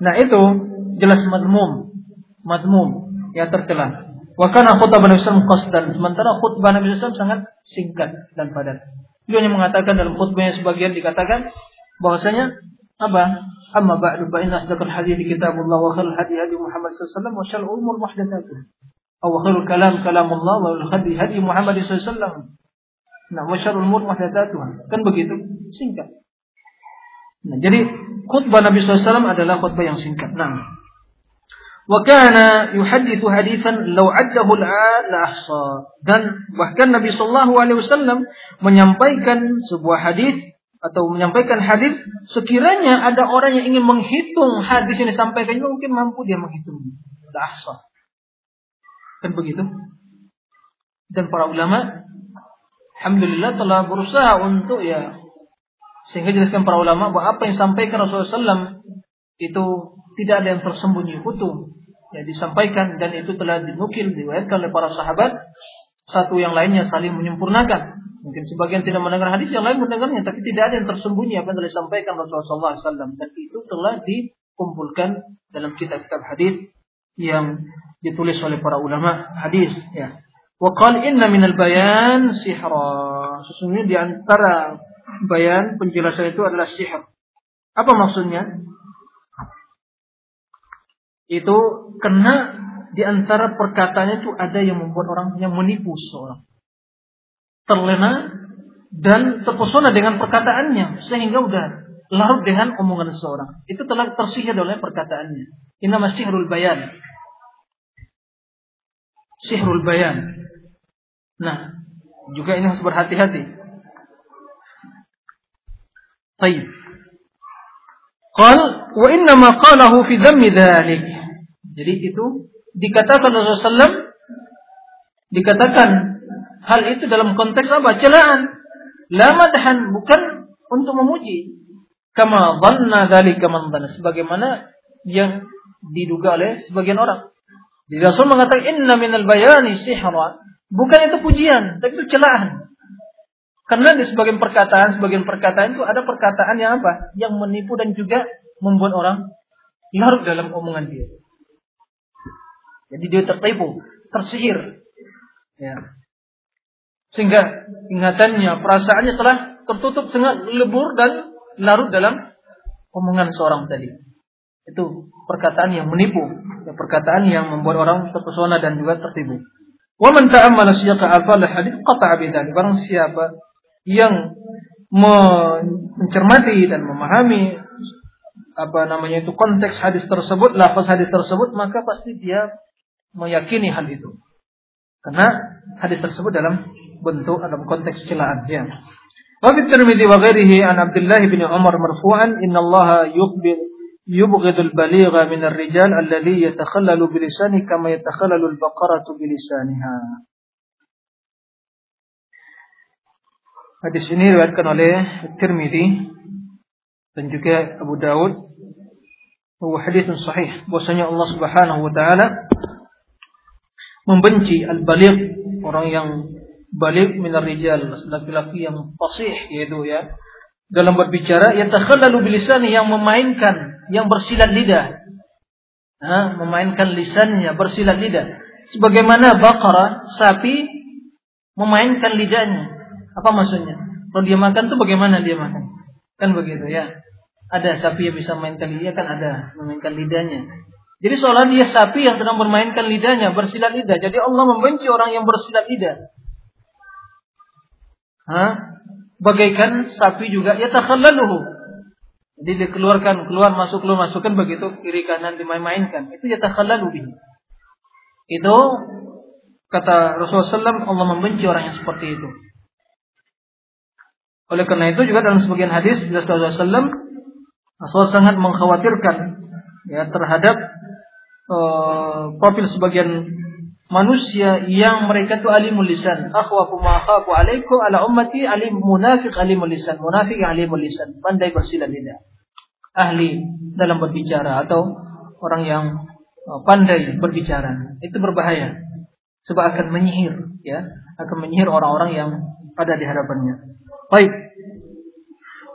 Nah itu jelas madmum, madmum yang tercela. Wa kana khutbah Nabi SAW qasdan. Sementara khutbah Nabi sangat singkat dan padat. Dia hanya mengatakan dalam khutbahnya sebagian dikatakan bahwasanya apa? Amma ba'du fa inna asdaqal hadits kitabullah wa khairul hadi hadi Muhammad sallallahu alaihi wasallam wa syarrul umur muhdatsatuh. Aw khairul kalam kalamullah wa khairul hadi hadi Muhammad sallallahu alaihi wasallam. Nah, wa syarrul umur muhdatsatuh. Kan begitu? Singkat. Nah, jadi khutbah Nabi SAW adalah khutbah yang singkat. Nah, hadithan law addahu al la ahsa. Dan bahkan Nabi sallallahu alaihi wasallam menyampaikan sebuah hadis atau menyampaikan hadis sekiranya ada orang yang ingin menghitung hadis yang disampaikan mungkin mampu dia menghitung. La ahsa. Kan begitu? Dan para ulama alhamdulillah telah berusaha untuk ya sehingga jelaskan para ulama bahwa apa yang disampaikan Rasulullah SAW itu tidak ada yang tersembunyi utuh. Ya, disampaikan dan itu telah dinukil diriwayatkan oleh para sahabat. Satu yang lainnya saling menyempurnakan. Mungkin sebagian tidak mendengar hadis, yang lain mendengarnya, tapi tidak ada yang tersembunyi apa yang telah disampaikan Rasulullah SAW. Dan itu telah dikumpulkan dalam kitab-kitab hadis yang ditulis oleh para ulama hadis. Ya. Waqal inna minal bayan sihra. Sesungguhnya di antara bayan penjelasan itu adalah sihir. Apa maksudnya? Itu karena di antara perkataannya itu ada yang membuat orang menipu seorang. Terlena dan terpesona dengan perkataannya sehingga udah larut dengan omongan seorang. Itu telah tersihir oleh perkataannya. Ini nama sihrul bayan. Sihrul bayan. Nah, juga ini harus berhati-hati. Baik. Qal wa inna ma qalahu fi dhammi dhalik. Jadi itu dikatakan Rasulullah SAW, dikatakan hal itu dalam konteks apa? Celaan. La madhan bukan untuk memuji. Kama dhanna dhalika man dhanna sebagaimana yang diduga oleh sebagian orang. Jadi Rasul mengatakan inna minal bayani sihran bukan itu pujian tapi itu celaan karena di sebagian perkataan, sebagian perkataan itu ada perkataan yang apa? Yang menipu dan juga membuat orang larut dalam omongan dia. Jadi dia tertipu, tersihir. Ya. Sehingga ingatannya, perasaannya telah tertutup sangat lebur dan larut dalam omongan seorang tadi. Itu perkataan yang menipu, perkataan yang membuat orang terpesona dan juga tertipu. Wa man ta'ammala siyaqa al hadits qata'a bidzalik. Barang siapa yang mencermati dan memahami apa namanya itu konteks hadis tersebut, lafaz hadis tersebut, maka pasti dia meyakini hal itu. Karena hadis tersebut dalam bentuk dalam konteks celaan ya. Wa fi Tirmidzi wa ghairihi an Abdullah bin Umar marfu'an inna Allah yuqbil yubghidul baligha min ar-rijal alladhi yatakhallalu bilisani kama yatakhallalu al-baqaratu bilisaniha. Hadis ini diriwayatkan oleh Tirmidzi dan juga Abu Daud. Bahwa hadis sahih bahwasanya Allah Subhanahu wa taala membenci al-baligh orang yang balik minar rijal laki-laki yang fasih yaitu ya dalam berbicara yatakhallalu bilisani yang memainkan yang bersilat lidah. Ha, memainkan lisannya bersilat lidah. Sebagaimana bakara sapi memainkan lidahnya. Apa maksudnya? Kalau dia makan tuh bagaimana dia makan? Kan begitu ya. Ada sapi yang bisa memainkan lidah kan ada memainkan lidahnya. Jadi seolah dia sapi yang sedang bermainkan lidahnya bersilat lidah. Jadi Allah membenci orang yang bersilat lidah. Ha? Bagaikan sapi juga ya takhallaluhu jadi dikeluarkan keluar masuk keluar masukkan begitu kiri kanan dimain-mainkan. Itu ya takhallalu bihi. Itu kata Rasulullah SAW Allah membenci orang yang seperti itu. Oleh karena itu juga dalam sebagian hadis Rasulullah SAW Rasulullah sangat mengkhawatirkan ya terhadap uh, profil sebagian manusia yang mereka itu alimul lisan. Akhwafu ma akhafu alaikum ala ummati alim munafiq alimul lisan. Munafiq alimul lisan. Pandai bersilat lidah. Ahli dalam berbicara atau orang yang uh, pandai berbicara. Itu berbahaya. Sebab akan menyihir ya, akan menyihir orang-orang yang ada di hadapannya. Baik.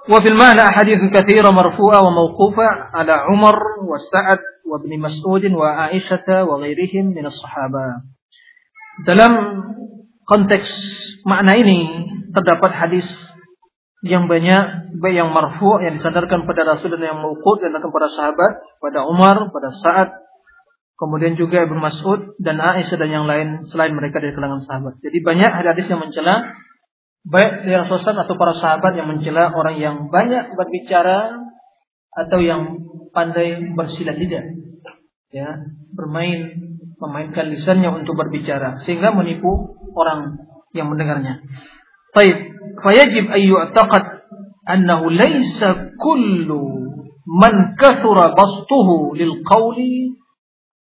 وفي المعنى أحاديث كثيرة مرفوعة وموقوفة على عمر وسعد وابن مسعود وعائشة وغيرهم من الصحابة. Dalam konteks makna ini terdapat hadis yang banyak baik yang marfu yang disandarkan pada Rasul dan yang mauqut dan akan para sahabat pada Umar, pada Sa'ad, kemudian juga Ibnu Mas'ud dan Aisyah dan yang lain selain mereka dari kalangan sahabat. Jadi banyak hadis yang mencela baik dari Rasulullah atau para sahabat yang mencela orang yang banyak berbicara atau yang pandai bersilat lidah ya bermain memainkan lisannya untuk berbicara sehingga menipu orang yang mendengarnya Baik, fayajib ay yu'taqad annahu laysa kullu man kathura bastuhu lil qawli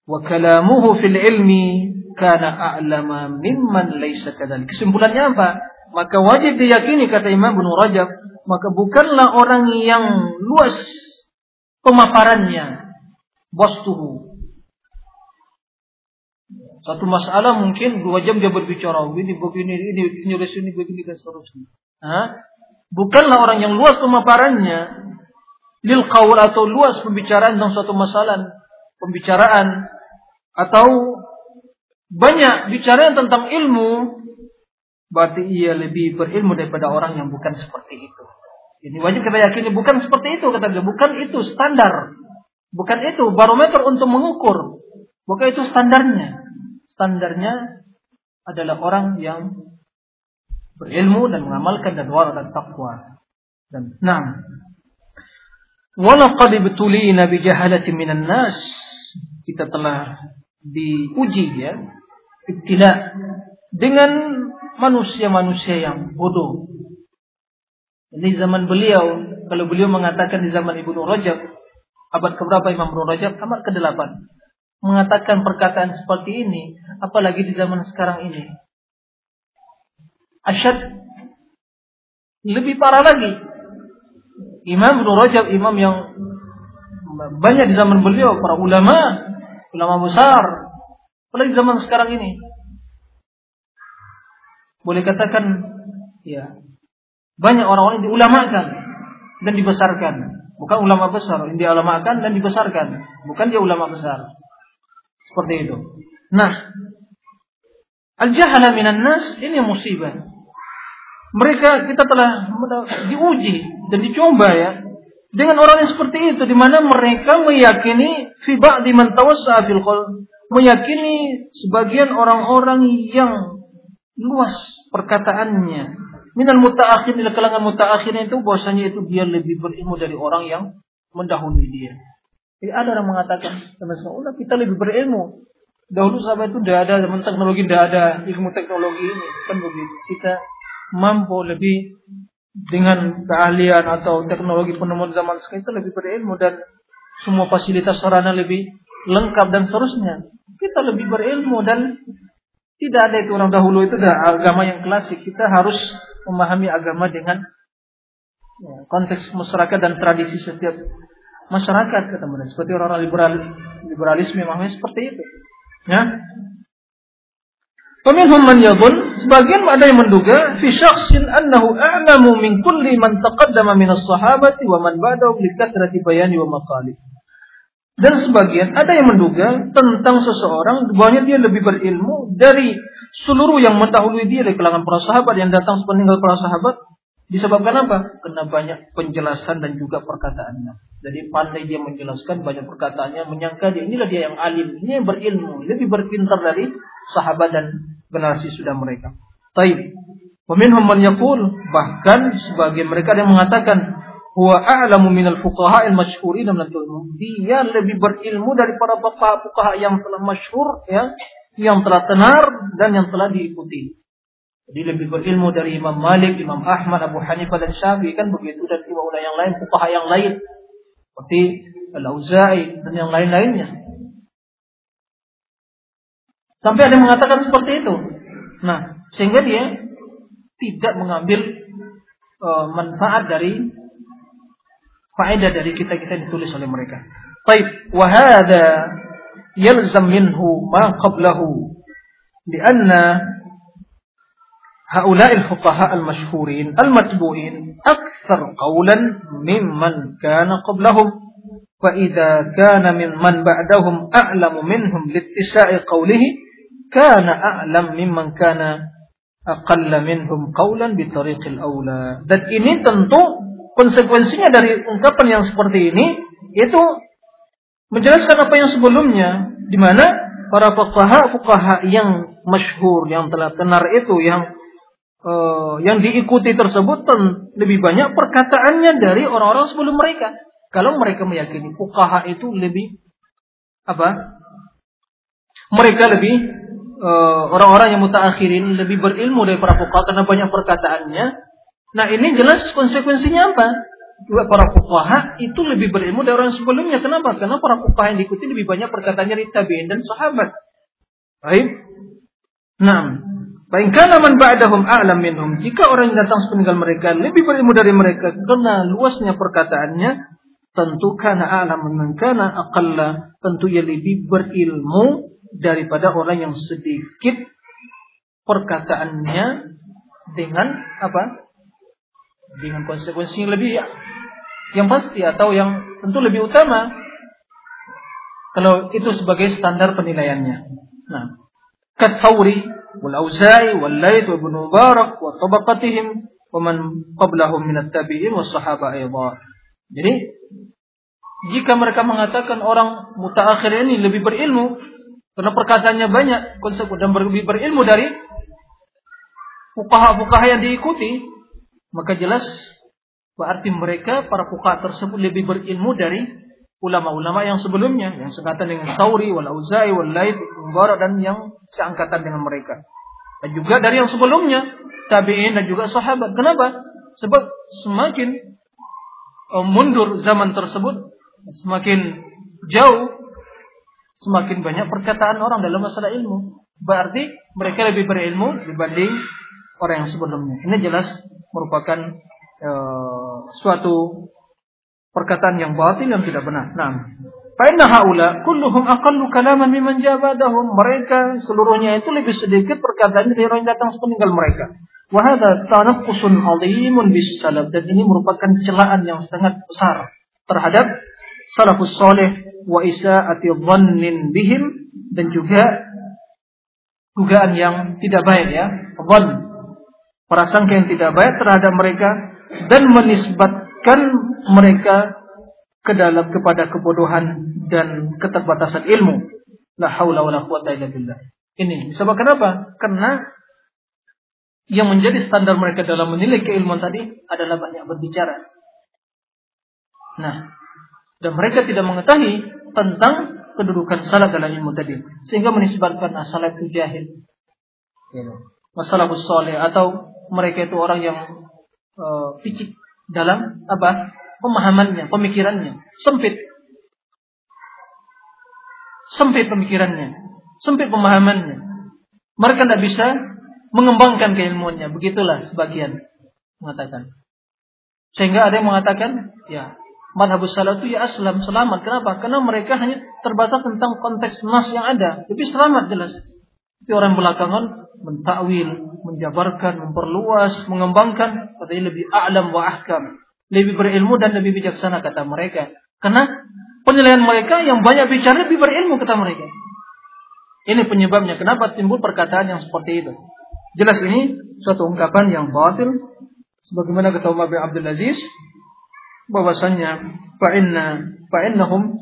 wa kalamuhu fil ilmi kana a'lama mimman laysa kadzalik. Kesimpulannya apa? Maka wajib diyakini kata Imam Ibnu Rajab, maka bukanlah orang yang luas pemaparannya, bastuhu. Satu masalah mungkin dua jam dia berbicara, ini begini, ini ini ini begini dan seterusnya. Hah? Bukanlah orang yang luas pemaparannya, lil qaul atau luas pembicaraan tentang suatu masalah, pembicaraan atau banyak bicara tentang ilmu berarti ia lebih berilmu daripada orang yang bukan seperti itu. Ini wajib kita yakini bukan seperti itu kata dia, bukan itu standar. Bukan itu barometer untuk mengukur. Bukan itu standarnya. Standarnya adalah orang yang berilmu dan mengamalkan dan wara dan takwa. Dan enam. Walaqad ibtulina bi jahalati minan nas. Kita telah diuji ya. Ibtila dengan manusia-manusia yang bodoh. Ini zaman beliau, kalau beliau mengatakan di zaman Ibnu Rajab, abad keberapa Imam Ibnu Rajab? Abad ke-8. Mengatakan perkataan seperti ini, apalagi di zaman sekarang ini. Asyad lebih parah lagi. Imam Ibnu Rajab, imam yang banyak di zaman beliau, para ulama, ulama besar, apalagi zaman sekarang ini boleh katakan ya banyak orang-orang yang diulamakan dan dibesarkan. Bukan ulama besar, yang diulamakan dan dibesarkan. Bukan dia ulama besar. Seperti itu. Nah, al-jahala minan nas ini musibah. Mereka kita telah diuji dan dicoba ya dengan orang yang seperti itu di mana mereka meyakini fi ba'di man tawassa fil meyakini sebagian orang-orang yang luas perkataannya. Minal mutaakhir dari kalangan mutaakhir itu bahwasanya itu dia lebih berilmu dari orang yang mendahului dia. Jadi ada orang mengatakan, udah kita lebih berilmu. Dahulu sahabat itu tidak ada zaman teknologi, tidak ada ilmu teknologi ini. Kan begitu. Kita mampu lebih dengan keahlian atau teknologi penemuan zaman sekarang itu lebih berilmu dan semua fasilitas sarana lebih lengkap dan seterusnya. Kita lebih berilmu dan Tidak ada itu orang dahulu itu adalah agama yang klasik. Kita harus memahami agama dengan ya, konteks masyarakat dan tradisi setiap masyarakat kata mereka. Seperti orang-orang liberal, liberalisme memahami seperti itu. Ya. Peminhum man sebagian ada yang menduga fi syakhsin annahu a'lamu min kulli man taqaddama min as-sahabati wa man ba'dahu li kathrati bayani wa maqali. Dan sebagian ada yang menduga tentang seseorang bahwa dia lebih berilmu dari seluruh yang mendahului dia dari kalangan para sahabat yang datang sepeninggal para sahabat disebabkan apa? Karena banyak penjelasan dan juga perkataannya. Jadi pandai dia menjelaskan banyak perkataannya, menyangka dia inilah dia yang alim, ini yang berilmu, lebih berpintar dari sahabat dan generasi sudah mereka. Taib. Peminhum man bahkan sebagian mereka yang mengatakan huwa a'lamu minal fuqaha al Dia lebih berilmu dari para fuqaha yang telah masyhur ya, yang telah tenar dan yang telah diikuti. Jadi lebih berilmu dari Imam Malik, Imam Ahmad, Abu Hanifah dan Syafi'i kan begitu dan ulama yang lain, fuqaha yang lain seperti Al-Auza'i dan yang lain-lainnya. Sampai ada yang mengatakan seperti itu. Nah, sehingga dia tidak mengambil uh, manfaat dari faedah dari kita-kita yang ditulis oleh mereka. Baik, wa hadha yalzam minhu ma qablahu lianna هؤلاء الفقهاء المشهورين المتبوعين أكثر قولا ممن كان قبلهم فإذا كان من من بعدهم أعلم منهم لاتساع قوله كان أعلم ممن كان أقل منهم قولا بطريق الأولى dan ini tentu konsekuensinya dari ungkapan yang seperti ini itu menjelaskan apa yang sebelumnya di mana para fuqaha fuqaha yang masyhur yang telah tenar itu yang uh, yang diikuti tersebut lebih banyak perkataannya dari orang-orang sebelum mereka. Kalau mereka meyakini fuqaha itu lebih apa mereka lebih eh, orang-orang uh, yang mutaakhirin lebih berilmu dari para fuqaha karena banyak perkataannya Nah ini jelas konsekuensinya apa? Para fuqaha itu lebih berilmu dari orang sebelumnya. Kenapa? Karena para fuqaha yang diikuti lebih banyak perkataannya dari tabi'in dan sahabat. Baik. Nah, baik kana man ba'dahum a'lam minhum. Jika orang yang datang sepeninggal mereka lebih berilmu dari mereka karena luasnya perkataannya, tentu kana a'lam man kana aqalla, tentu ia lebih berilmu daripada orang yang sedikit perkataannya dengan apa? Dengan konsekuensi yang lebih yang pasti atau yang tentu lebih utama kalau itu sebagai standar penilaiannya. Nah, kathauri wal Auza'i wal Laits wa Ibnu Mubarak wa tabaqatihim wa man qablahum min at-tabi'in was sahaba aidha. Jadi jika mereka mengatakan orang mutaakhir ini lebih berilmu karena perkataannya banyak dan lebih berilmu dari fuqaha-fuqaha yang diikuti maka jelas berarti mereka para fuqaha tersebut lebih berilmu dari ulama-ulama yang sebelumnya yang seangkatan dengan Tauri, wal Auza'i, wal dan yang seangkatan dengan mereka. Dan juga dari yang sebelumnya tabi'in dan juga sahabat. Kenapa? Sebab semakin uh, mundur zaman tersebut, semakin jauh, semakin banyak perkataan orang dalam masalah ilmu. Berarti mereka lebih berilmu dibanding orang yang sebelumnya. Ini jelas merupakan e, suatu perkataan yang batil yang tidak benar. Nah, Fa'inna haula kulluhum aqallu kalaman mimman jabadahum. Mereka seluruhnya itu lebih sedikit perkataan dari orang yang datang sepeninggal mereka. Wa hadha tanaqqusun 'azimun bis salaf. Dan ini merupakan celaan yang sangat besar terhadap salafus saleh wa isa'ati dhannin bihim dan juga dugaan yang tidak baik ya. Dhann prasangka yang tidak baik terhadap mereka dan menisbatkan mereka ke dalam kepada kebodohan dan keterbatasan ilmu. La haula wala quwata illa billah. Ini disebabkan apa? Karena yang menjadi standar mereka dalam menilai keilmuan tadi adalah banyak berbicara. Nah, dan mereka tidak mengetahui tentang kedudukan salah dalam ilmu tadi, sehingga menisbatkan asal itu jahil. Masalah soleh atau mereka itu orang yang uh, picik dalam apa pemahamannya, pemikirannya, sempit, sempit pemikirannya, sempit pemahamannya. Mereka tidak bisa mengembangkan keilmuannya. Begitulah sebagian mengatakan. Sehingga ada yang mengatakan, ya, madhabus salaf itu ya aslam, selamat. Kenapa? Karena mereka hanya terbatas tentang konteks nas yang ada. Tapi selamat jelas. Tapi orang belakangan mentakwil, menjabarkan, memperluas, mengembangkan, katanya lebih a'lam wa ahkam. Lebih berilmu dan lebih bijaksana kata mereka. Karena penilaian mereka yang banyak bicara lebih berilmu kata mereka. Ini penyebabnya kenapa timbul perkataan yang seperti itu. Jelas ini suatu ungkapan yang batil sebagaimana kata Umar bin Abdul Aziz bahwasanya fa'inna fa'innahum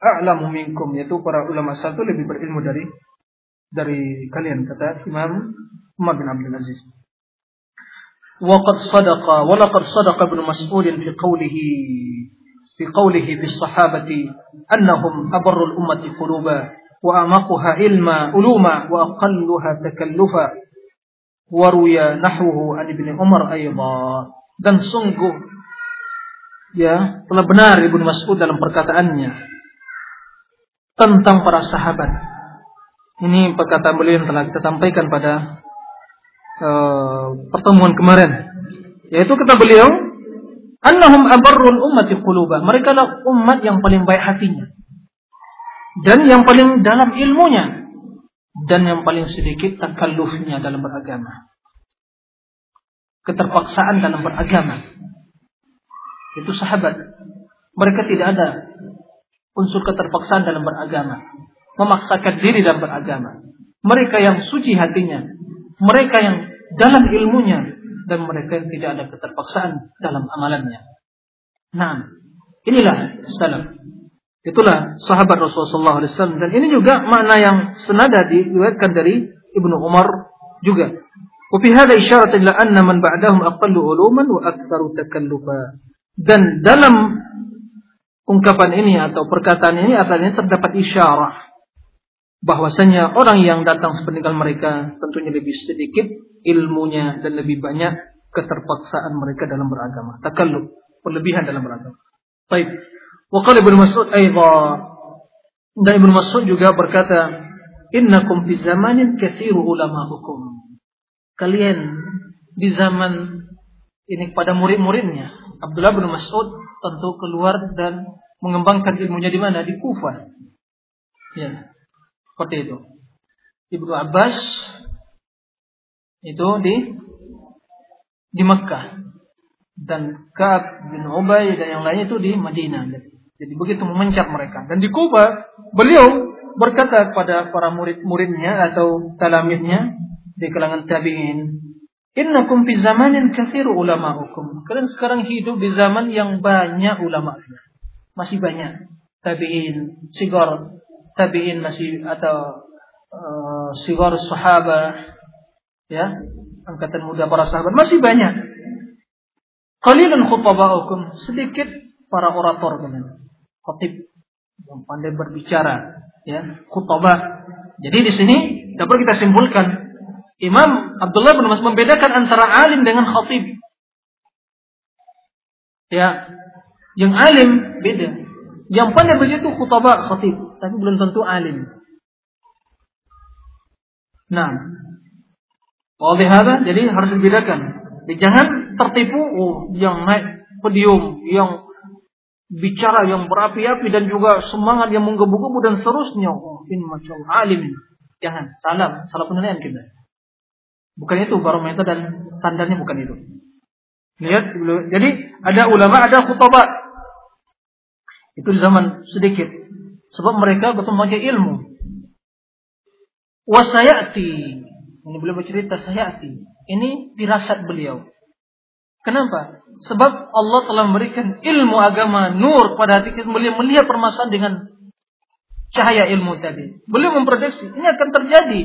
a'lamu minkum yaitu para ulama satu lebih berilmu dari dari kalian kata Imam Umar bin Abdul Aziz. وقد صدق ولقد صدق ابن مسعود في قوله في قوله في الصحابة أنهم أبر الأمة قلوبا وأعمقها علما علوما وأقلها تكلفا وروي نحوه عن ابن عمر أيضا dan sungguh ya telah benar Ibnu Mas'ud dalam perkataannya tentang para sahabat. ini perkataan beliau yang telah kita sampaikan pada uh, pertemuan kemarin. Yaitu kata beliau, "Annahum abarrul ummati quluba." Mereka adalah umat yang paling baik hatinya. Dan yang paling dalam ilmunya dan yang paling sedikit takallufnya dalam beragama. Keterpaksaan dalam beragama. Itu sahabat. Mereka tidak ada unsur keterpaksaan dalam beragama. Memaksakan diri dalam beragama. Mereka yang suci hatinya. Mereka yang dalam ilmunya. Dan mereka yang tidak ada keterpaksaan dalam amalannya. Nah, inilah salam. Itulah sahabat Rasulullah SAW. Dan ini juga makna yang senada diriwayatkan dari Ibnu Umar juga. Ila anna man ba'dahum aqallu uluman wa aktsaru takallufa. Dan dalam ungkapan ini atau perkataan ini artinya terdapat isyarah bahwasanya orang yang datang sepeninggal mereka tentunya lebih sedikit ilmunya dan lebih banyak keterpaksaan mereka dalam beragama. Takalluf, berlebihan dalam beragama. Baik. Wa qala Ibnu Mas'ud aidan dan Ibnu Mas'ud juga berkata, "Innakum fi zamanin katsiru ulama hukum." Kalian di zaman ini kepada murid-muridnya, Abdullah bin Mas'ud tentu keluar dan mengembangkan ilmunya di mana? Di Kufah. Ya. Seperti itu. Ibnu Abbas itu di di Mekah dan Ka'ab bin Ubay dan yang lainnya itu di Madinah. Jadi begitu memencap mereka. Dan di Kuba, beliau berkata kepada para murid-muridnya atau talamidnya di kalangan tabi'in, Innakum fi zamanin kathiru hukum. Kalian sekarang hidup di zaman yang banyak ulama. Masih banyak. Tabi'in, sigar, tabi'in masih atau uh, sigar sahabat, ya, angkatan muda para sahabat masih banyak. Qalilun khutaba'ukum, sedikit para orator kalian khatib yang pandai berbicara, ya, khutbah. Jadi di sini dapat kita simpulkan Imam Abdullah bin Mas'ud membedakan antara alim dengan khatib. Ya, yang alim beda. Yang pandai begitu khutbah khatib, tapi belum tentu alim. Nah, oleh hada jadi harus dibedakan. Jangan tertipu oh, yang naik podium, yang bicara yang berapi-api dan juga semangat yang menggebu-gebu dan seterusnya. Oh, ini macam alim. Jangan, salah, salah penilaian kita. Bukan itu barometer dan standarnya bukan itu. Lihat, jadi ada ulama, ada khutbah. Itu di zaman sedikit. Sebab mereka betul memakai ilmu. Wasayati. Ini beliau bercerita sayati. Ini dirasat beliau. Kenapa? Sebab Allah telah memberikan ilmu agama nur pada hati kita. Beliau melihat permasalahan dengan cahaya ilmu tadi. Beliau memprediksi ini akan terjadi.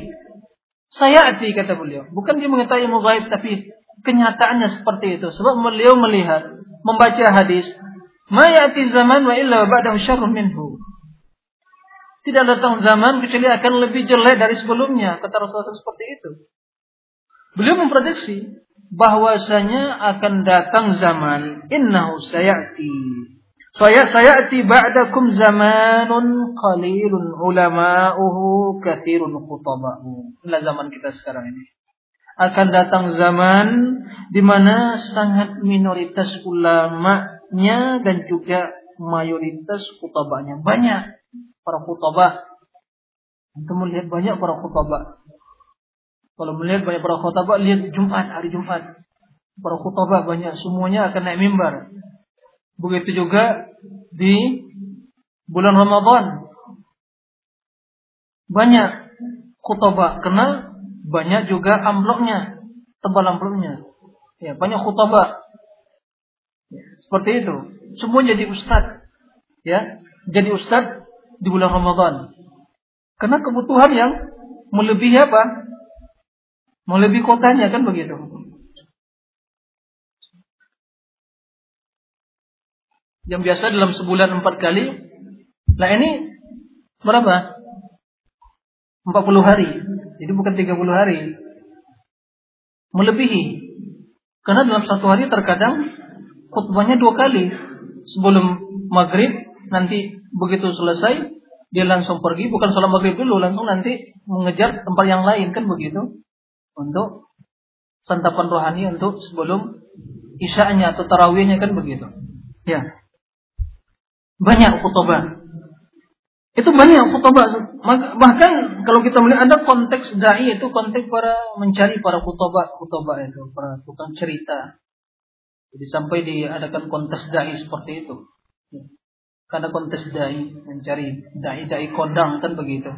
Saya hati kata beliau. Bukan dia mengetahui ilmu tapi kenyataannya seperti itu. Sebab beliau melihat, membaca hadis, "Ma ya'ti zaman wa illa ba'dahu syarrun minhu." Tidak datang zaman kecuali akan lebih jelek dari sebelumnya. Kata Rasulullah seperti itu. Beliau memprediksi bahwasanya akan datang zaman innahu sayati Saya sayati ba'dakum zamanun qalilun ulama'uhu kathirun khutaba'u. Inilah zaman kita sekarang ini. Akan datang zaman di mana sangat minoritas ulamanya dan juga mayoritas khutabanya. Banyak para khutabah. Untuk melihat banyak para khutabah. Kalau melihat banyak para khutabah, lihat Jumat, hari Jumat. Para khutabah banyak, semuanya akan naik mimbar Begitu juga di bulan Ramadan. Banyak khutbah kenal, banyak juga amplopnya, tebal amplopnya. Ya, banyak khutbah. Ya, seperti itu. Semua jadi ustad. Ya, jadi ustad di bulan Ramadan. Karena kebutuhan yang melebihi apa? Melebihi kotanya kan begitu. yang biasa dalam sebulan empat kali. Nah ini berapa? 40 hari. Jadi bukan 30 hari. Melebihi. Karena dalam satu hari terkadang khutbahnya dua kali. Sebelum maghrib, nanti begitu selesai, dia langsung pergi. Bukan sholat maghrib dulu, langsung nanti mengejar tempat yang lain. Kan begitu. Untuk santapan rohani untuk sebelum isya'nya atau tarawihnya kan begitu. Ya. Banyak khutbah. Itu banyak khutbah. Bahkan kalau kita melihat ada konteks dai itu konteks para mencari para khutbah, khutbah itu, para tukang cerita. Jadi sampai diadakan kontes dai seperti itu. Karena kontes dai mencari dai-dai kondang kan begitu.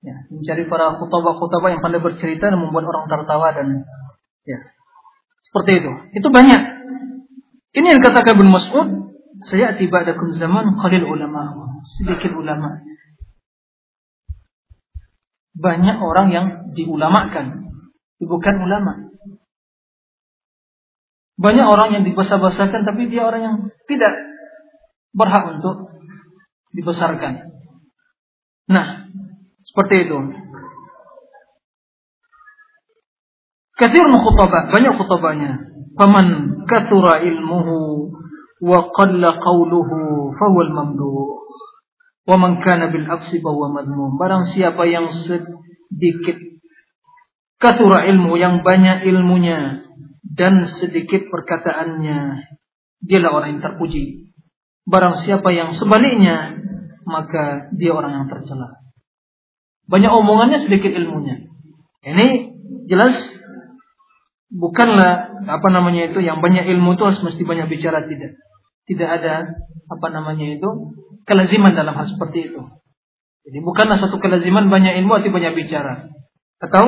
Ya, mencari para khutbah-khutbah yang pandai bercerita dan membuat orang tertawa dan ya. Seperti itu. Itu banyak. Ini yang katakan Ibn Mas'ud saya tiba ba'dakum zaman qalil ulama. Sedikit ulama. Banyak orang yang diulamakan, bukan ulama. Banyak orang yang dibesar-besarkan tapi dia orang yang tidak berhak untuk dibesarkan. Nah, seperti itu. Kathir khutbah, banyak khutbahnya. Faman kathura ilmuhu wa qalla qawluhu fawal mamduh wa man kana bil aksi bahwa madmum barang siapa yang sedikit katura ilmu yang banyak ilmunya dan sedikit perkataannya dialah orang yang terpuji barang siapa yang sebaliknya maka dia orang yang tercela banyak omongannya sedikit ilmunya ini jelas bukanlah apa namanya itu yang banyak ilmu itu harus mesti banyak bicara tidak tidak ada apa namanya itu kelaziman dalam hal seperti itu. Jadi bukanlah satu kelaziman banyak ilmu atau banyak bicara atau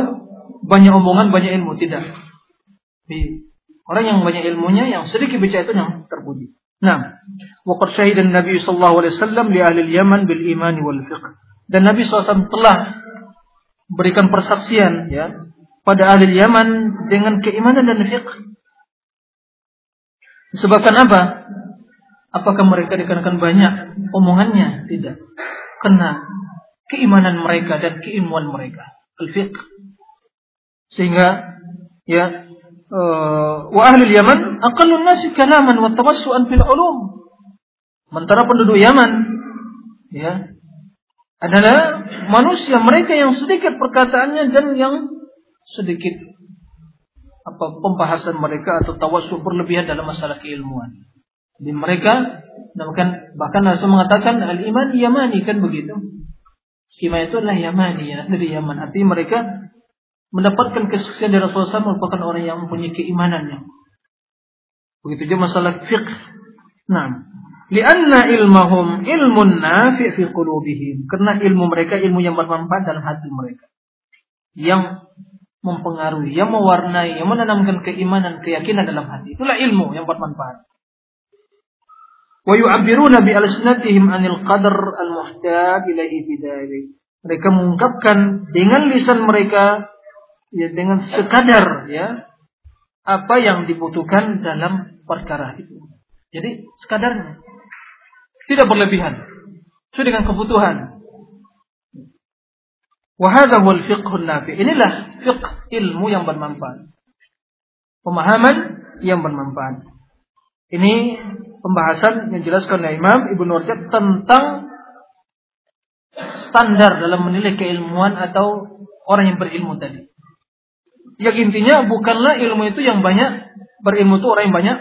banyak omongan banyak ilmu tidak. Orang yang banyak ilmunya yang sedikit bicara itu yang terpuji. Nah, waqad syahidan Nabi sallallahu alaihi wasallam li ahli Yaman bil iman. Dan Nabi SAW telah berikan persaksian ya pada ahli Yaman dengan keimanan dan fiqh. Disebabkan apa? Apakah mereka dikarenakan banyak omongannya? Tidak. Karena keimanan mereka dan keilmuan mereka. Al-fiqh. Sehingga ya uh, wa ahli Yaman aqallun nasi kalaman wa tawassu'an fil ulum. Sementara penduduk Yaman ya adalah manusia mereka yang sedikit perkataannya dan yang sedikit apa pembahasan mereka atau tawassu berlebihan dalam masalah keilmuan. Di mereka bahkan bahkan Rasul mengatakan al iman yamani kan begitu. Iman itu adalah yamani ya, dari Yaman. Artinya mereka mendapatkan kesuksesan dari Rasulullah SAW merupakan orang yang mempunyai keimanannya. Begitu juga masalah fiqh. Nah, lianna ilmahum ilmun nafi' fi qulubihim. Karena ilmu mereka ilmu yang bermanfaat dalam hati mereka. Yang mempengaruhi, yang mewarnai, yang menanamkan keimanan, keyakinan dalam hati. Itulah ilmu yang bermanfaat wa yu'abbiruna bi alsinatihim anil qadar al muhtaj ilaihi bidzalik. Mereka mengungkapkan dengan lisan mereka ya dengan sekadar ya apa yang dibutuhkan dalam perkara itu. Jadi sekadarnya tidak berlebihan. Sesuai dengan kebutuhan. Wahada wal fiqhun nafi. Inilah fiqh ilmu yang bermanfaat. Pemahaman yang bermanfaat. Ini pembahasan yang jelaskan oleh Imam Ibnu Rajab tentang standar dalam menilai keilmuan atau orang yang berilmu tadi. Yang intinya bukanlah ilmu itu yang banyak berilmu itu orang yang banyak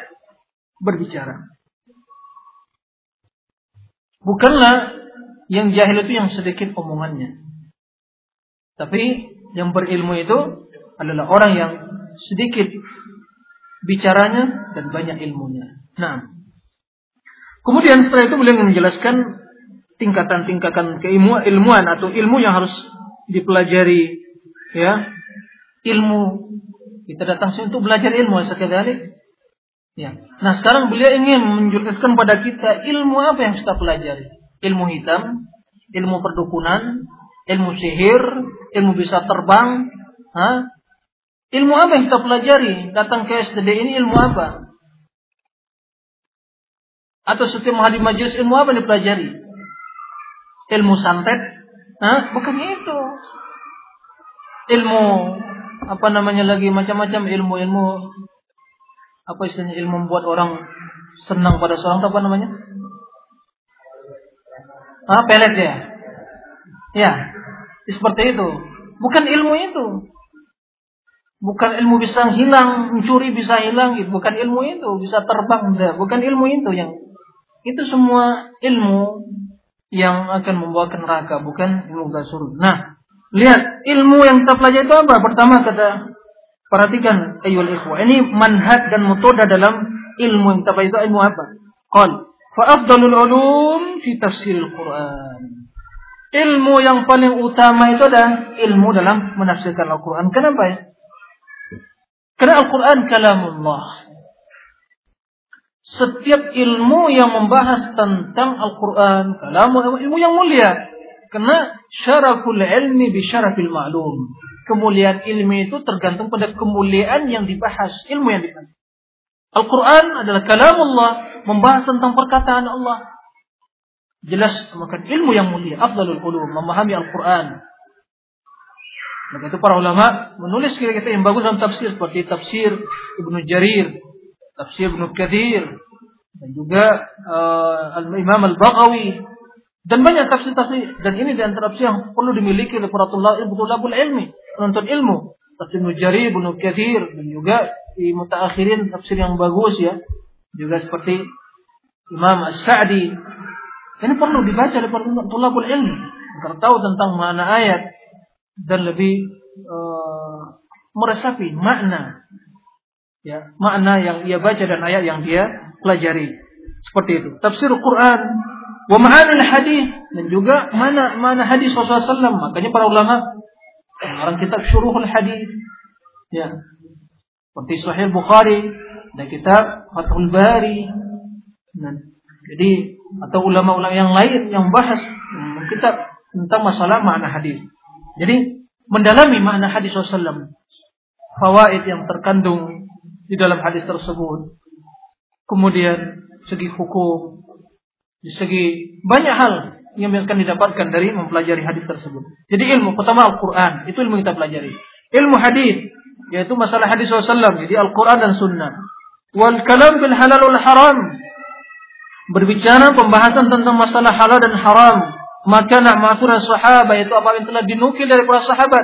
berbicara. Bukanlah yang jahil itu yang sedikit omongannya. Tapi yang berilmu itu adalah orang yang sedikit bicaranya dan banyak ilmunya. Nah, kemudian setelah itu beliau menjelaskan tingkatan-tingkatan keilmuan atau ilmu yang harus dipelajari ya ilmu kita datang sini untuk belajar ilmu sekali ya nah sekarang beliau ingin menjelaskan pada kita ilmu apa yang kita pelajari ilmu hitam ilmu perdukunan ilmu sihir ilmu bisa terbang ha? ilmu apa yang kita pelajari datang ke STD ini ilmu apa atau setiap hari majelis ilmu apa yang dipelajari ilmu santet, Hah? bukan itu. Ilmu apa namanya lagi macam-macam ilmu-ilmu apa istilahnya ilmu membuat orang senang pada seorang apa namanya? Ah, pelet ya. Ya, seperti itu. Bukan ilmu itu. Bukan ilmu bisa hilang, mencuri bisa hilang, bukan ilmu itu, bisa terbang, bukan ilmu itu yang itu semua ilmu yang akan membawa ke neraka, bukan ilmu surga. Nah, lihat ilmu yang kita pelajari itu apa? Pertama kata perhatikan ayyul ikhwah. Ini manhaj dan metode dalam ilmu yang itu ilmu apa? Qal fa afdalul ulum fi tafsiril Quran. Ilmu yang paling utama itu adalah ilmu dalam menafsirkan Al-Quran. Kenapa ya? Karena Al-Quran kalamullah setiap ilmu yang membahas tentang Al-Quran, kalamu ilmu yang mulia. Karena syaraful ilmi bi syarafil ma'lum. Kemuliaan ilmu itu tergantung pada kemuliaan yang dibahas, ilmu yang dibahas. Al-Quran adalah kalam Allah, membahas tentang perkataan Allah. Jelas maka ilmu yang mulia, afdalul ulum, memahami Al-Quran. Maka itu para ulama menulis kira-kira yang bagus dalam tafsir seperti tafsir Ibnu Jarir, tafsir Ibnu Katsir dan juga uh, Imam Al-Baghawi dan banyak tafsir-tafsir dan ini di antara tafsir yang perlu dimiliki oleh para tulabul ilmi, penuntut ilmu. Tafsir Ibnu Jarir, Ibnu Katsir dan juga di mutaakhirin tafsir yang bagus ya. Juga seperti Imam As-Sa'di. Ini perlu dibaca oleh tulabul ilmi agar tahu tentang makna ayat dan lebih uh, meresapi makna ya makna yang ia baca dan ayat yang dia pelajari seperti itu tafsir Quran wa ma'anil hadis dan juga mana mana hadis Rasulullah SAW makanya para ulama orang kitab syuruhul hadis. Ya. Seperti Sahih Bukhari dan kitab Fathul Bari. Dan jadi atau ulama-ulama yang lain yang bahas kitab tentang masalah makna hadis. Jadi mendalami makna hadis Rasulullah fawaid yang terkandung di dalam hadis tersebut. Kemudian segi hukum, di segi banyak hal yang akan didapatkan dari mempelajari hadis tersebut. Jadi ilmu pertama Al-Quran itu ilmu kita pelajari. Ilmu hadis yaitu masalah hadis Rasulullah jadi Al-Quran dan Sunnah. Wal kalam bil halal wal haram berbicara pembahasan tentang masalah halal dan haram. Maka nak ma'aturan sahabat itu apa yang telah dinukil dari para sahabat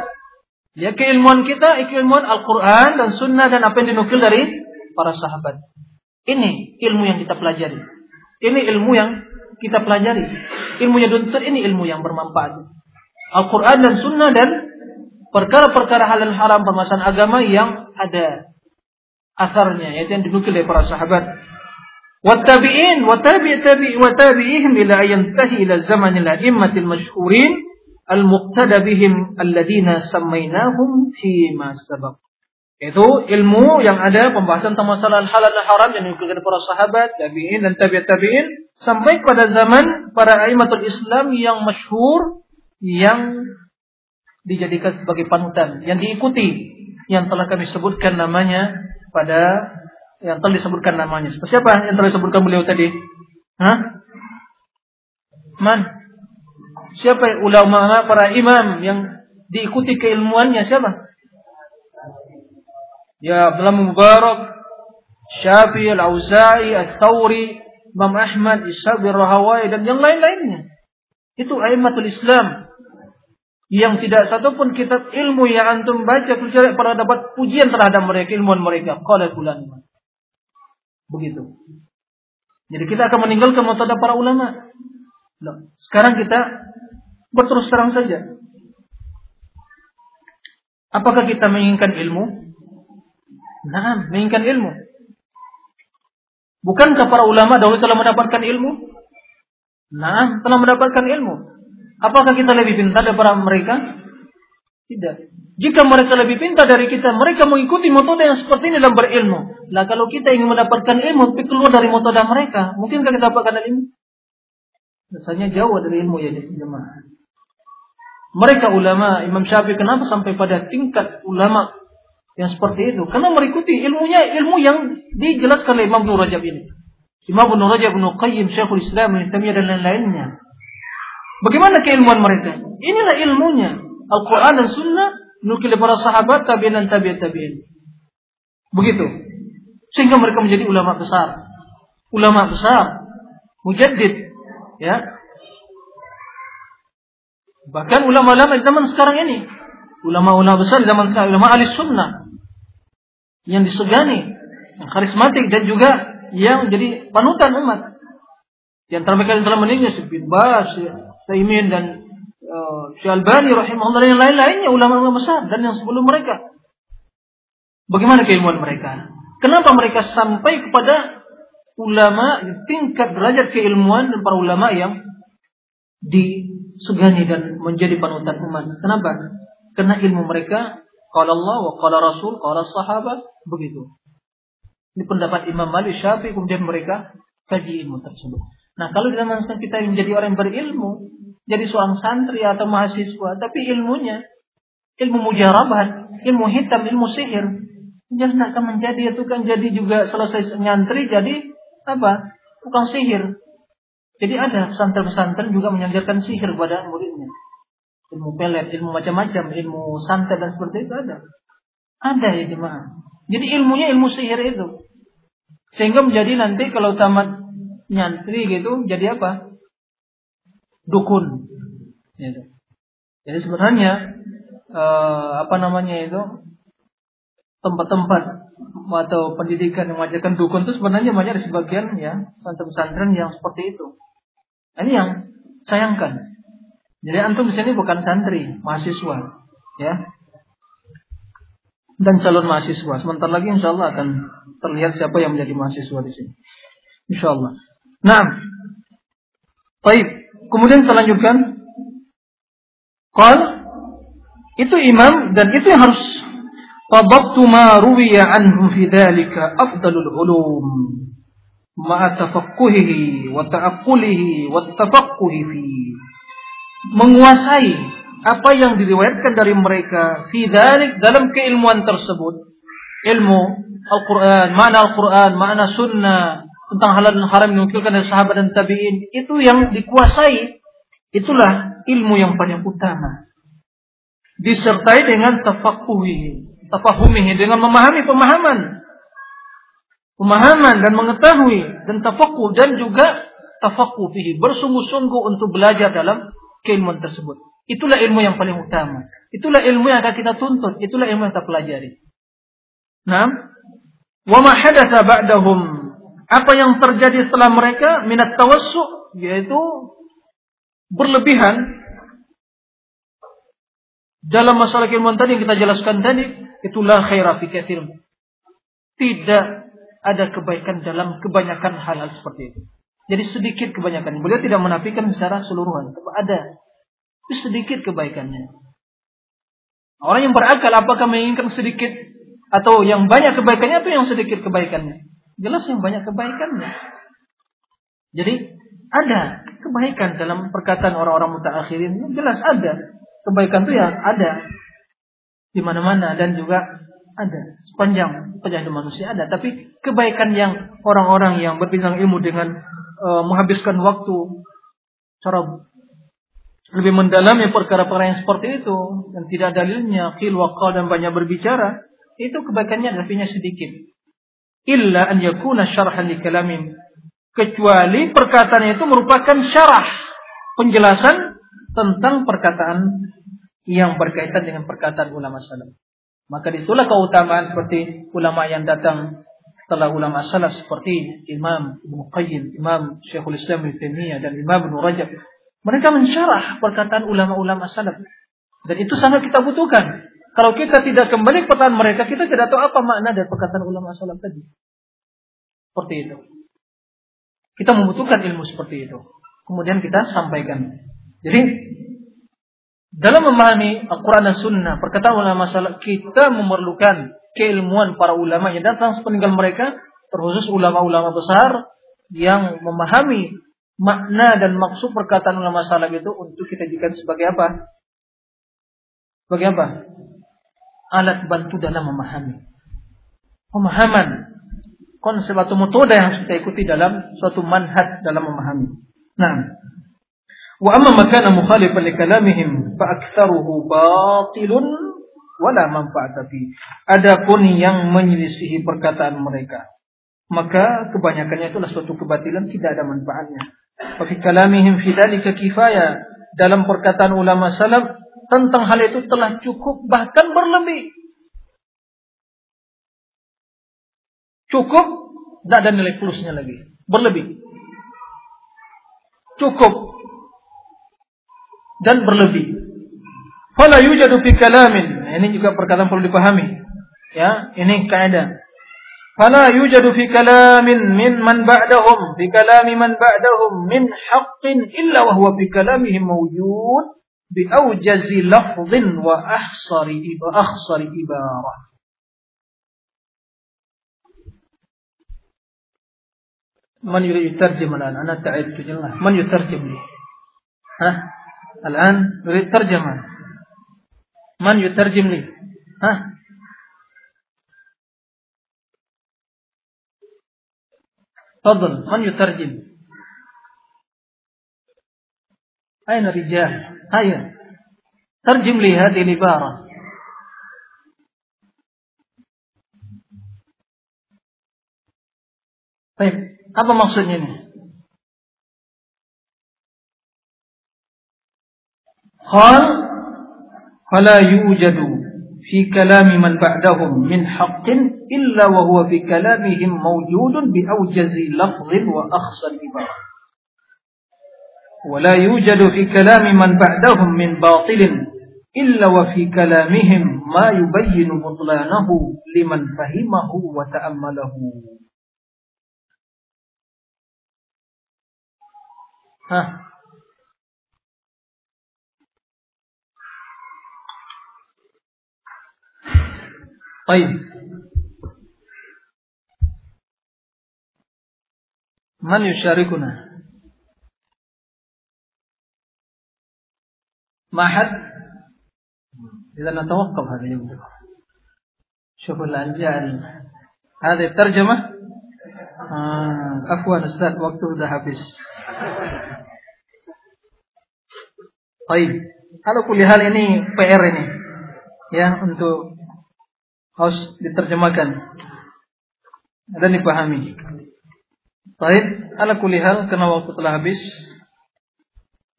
Ya keilmuan kita, keilmuan Al-Quran dan Sunnah dan apa yang dinukil dari para sahabat. Ini ilmu yang kita pelajari. Ini ilmu yang kita pelajari. Ilmunya tuntut ini ilmu yang bermanfaat. Al-Quran dan Sunnah dan perkara-perkara halal haram permasalahan agama yang ada asarnya, yaitu yang dinukil dari para sahabat. Wattabi'in, wattabi' tabi' wattabi'ihim ila ayantahi ila zamanil a'immatil masyhurin al-muqtada bihim alladziina sammainahum fi ma sabaq. Itu ilmu yang ada pembahasan tentang masalah halal dan haram yang dilakukan para sahabat, tabi'in dan tabi'at tabi'in sampai pada zaman para aimatul Islam yang masyhur yang dijadikan sebagai panutan, yang diikuti, yang telah kami sebutkan namanya pada yang telah disebutkan namanya. Siapa yang telah disebutkan beliau tadi? Hah? Man? Siapa ulama para imam yang diikuti keilmuannya siapa? Ya Abdullah Mubarak, Syafi'i, Al-Auza'i, Al-Thawri, Imam Ahmad, Ishaq bin Rahawai dan yang lain-lainnya. Itu aimatul Islam. Yang tidak satupun kitab ilmu yang antum baca kecuali pada dapat pujian terhadap mereka ilmuwan mereka. Qala fulan. Begitu. Jadi kita akan meninggalkan metode para ulama. Loh, sekarang kita berterus terang saja. Apakah kita menginginkan ilmu nah menginginkan ilmu bukankah para ulama dahulu telah mendapatkan ilmu nah telah mendapatkan ilmu Apakah kita lebih pintar daripada mereka? Tidak. Jika mereka lebih pintar dari kita, mereka mengikuti metode yang seperti ini dalam berilmu. Lah kalau kita ingin mendapatkan ilmu, tapi keluar dari metode mereka, mungkinkah kita dapatkan ilmu? Rasanya jauh dari ilmu ya jemaah. Mereka ulama Imam Syafi'i kenapa sampai pada tingkat ulama yang seperti itu? Karena mengikuti ilmunya ilmu yang dijelaskan oleh Imam Ibnu Rajab ini. Imam Ibnu Rajab, Ibnu Qayyim, Syekhul Islam, Ibnu Taimiyah dan lain-lainnya. Bagaimana keilmuan mereka? Inilah ilmunya. Al-Quran dan Sunnah nukil para sahabat tabi'in dan tabi'in tabi'in. Begitu. Sehingga mereka menjadi ulama besar. Ulama besar. Mujaddid. Ya. Bahkan ulama-ulama zaman sekarang ini. Ulama-ulama besar zaman sekarang. Ulama ahli sunnah. Yang disegani. Yang karismatik dan juga yang jadi panutan umat. Yang yang telah meninggal. Bin Bas. Taimin dan uh, Syalbani rahimahullah dan yang lain-lainnya ulama-ulama besar dan yang sebelum mereka. Bagaimana keilmuan mereka? Kenapa mereka sampai kepada ulama tingkat derajat keilmuan dan para ulama yang disegani dan menjadi panutan umat? Kenapa? Karena ilmu mereka kalau Allah qala Rasul, qala sahabat begitu. Ini pendapat Imam Malik Syafi'i kemudian mereka kaji ilmu tersebut. Nah, kalau di zaman sekarang kita menjadi orang berilmu, jadi seorang santri atau mahasiswa, tapi ilmunya ilmu mujarabah, ilmu hitam, ilmu sihir, jangan akan menjadi itu kan jadi juga selesai nyantri jadi apa? Tukang sihir. Jadi ada pesantren-pesantren juga mengajarkan sihir kepada muridnya. Ilmu pelet, ilmu macam-macam, ilmu santet dan seperti itu ada. Ada ya jemaah. Jadi ilmunya ilmu sihir itu. Sehingga menjadi nanti kalau tamat nyantri gitu jadi apa? Dukun. Gitu. Jadi sebenarnya eh, apa namanya itu tempat-tempat atau pendidikan yang mengajarkan dukun itu sebenarnya banyak di sebagian ya pesantren-pesantren yang seperti itu. Nah, ini yang sayangkan. Jadi antum di sini bukan santri, mahasiswa, ya. Dan calon mahasiswa. Sebentar lagi insya Allah akan terlihat siapa yang menjadi mahasiswa di sini. Insya Allah. Nah, baik. Kemudian kita lanjutkan. Itu imam dan itu yang harus Fadabtu ma ruwiya anhu fi dhalika afdalul ulum ma'a tafaqquhihi wa ta'aqqulihi wa tafaqquhi fi menguasai apa yang diriwayatkan dari mereka fi dhalik dalam keilmuan tersebut. Ilmu Al-Quran, mana Al-Quran, mana sunnah, tentang halal dan haram dinukilkan dari sahabat dan tabi'in itu yang dikuasai. Itulah ilmu yang paling utama. Disertai dengan tafakuhi tafahumihi dengan memahami pemahaman. Pemahaman dan mengetahui dan tafakuh dan juga tafakuh fihi. Bersungguh-sungguh untuk belajar dalam keilmuan tersebut. Itulah ilmu yang paling utama. Itulah ilmu yang akan kita tuntut. Itulah ilmu yang kita pelajari. Nah wa ma hadatsa ba'dahum. Apa yang terjadi setelah mereka? Minat tawassu yaitu berlebihan. Dalam masalah keilmuan tadi yang kita jelaskan tadi itulah khairah fi. Tidak ada kebaikan dalam kebanyakan hal-hal seperti itu. Jadi sedikit kebanyakan. Beliau tidak menafikan secara seluruhan. Ada. Tapi sedikit kebaikannya. Orang yang berakal apakah menginginkan sedikit atau yang banyak kebaikannya atau yang sedikit kebaikannya? Jelas yang banyak kebaikannya. Jadi ada kebaikan dalam perkataan orang-orang mutaakhirin. Jelas ada. Kebaikan itu yang ada di mana-mana dan juga ada sepanjang perjalanan manusia ada. Tapi kebaikan yang orang-orang yang berpisah ilmu dengan uh, menghabiskan waktu cara lebih mendalami perkara-perkara yang seperti itu dan tidak dalilnya khil waqal dan banyak berbicara itu kebaikannya adalah sedikit illa an yakuna syarhan li kalamin kecuali perkataan itu merupakan syarah penjelasan tentang perkataan yang berkaitan dengan perkataan ulama salaf. Maka di situlah keutamaan seperti ulama yang datang setelah ulama salaf seperti Imam Ibnu Qayyim, Imam Syekhul Islam Ibnu Taimiyah dan Imam Ibnu Rajab. Mereka mensyarah perkataan ulama-ulama salaf. Dan itu sangat kita butuhkan. Kalau kita tidak kembali ke perkataan mereka, kita tidak tahu apa makna dari perkataan ulama salaf tadi. Seperti itu. Kita membutuhkan ilmu seperti itu. Kemudian kita sampaikan. Jadi dalam memahami Al-Quran dan Sunnah, perkataan ulama salaf, kita memerlukan keilmuan para ulama yang datang sepeninggal mereka, terkhusus ulama-ulama besar yang memahami makna dan maksud perkataan ulama salaf itu untuk kita jadikan sebagai apa? Sebagai apa? Alat bantu dalam memahami. Pemahaman konsep atau metode yang harus kita ikuti dalam suatu manhaj dalam memahami. Nah, Wa amma makana mukhalifan li kalamihim fa aktsaruhu batilun wala manfaata fi. Adapun yang menyelisihi perkataan mereka, maka kebanyakannya itulah suatu kebatilan tidak ada manfaatnya. Wa fi kalamihim fi dzalika. Dalam perkataan ulama salaf tentang hal itu telah cukup bahkan berlebih. Cukup tidak ada nilai plusnya lagi. Berlebih. Cukup dan berlebih. Fala yujadu fi kalamin. Nah, ini juga perkataan perlu dipahami. Ya, ini kaidah. Fala yujadu fi kalamin min man ba'dahum fi kalami man ba'dahum min haqqin illa wa huwa fi kalamihim mawjud bi awjazi lafdhin wa ahsari iba akhsari ibarah. من يريد يترجم الآن أنا تعبت جل من يترجم لي ها الآن نريد ترجمة من يترجم لي ها تفضل من يترجم أين الرجال هيا ترجم لي هذه العبارة طيب apa maksudnya ini قال فلا يوجد في كلام من بعدهم من حق إلا وهو في كلامهم موجود بأوجز لفظ وأخصر عبارة ولا يوجد في كلام من بعدهم من باطل إلا وفي كلامهم ما يبين بطلانه لمن فهمه وتأمله. ها؟ طيب من يشاركنا ما حد إذا نتوقف هذا اليوم شوفوا الآن جاء هذه الترجمة آه عفوا أستاذ وقته ذهب habis طيب kalau kuliah ini PR ini ya untuk harus diterjemahkan dan dipahami. Baik, ala kulihal karena waktu telah habis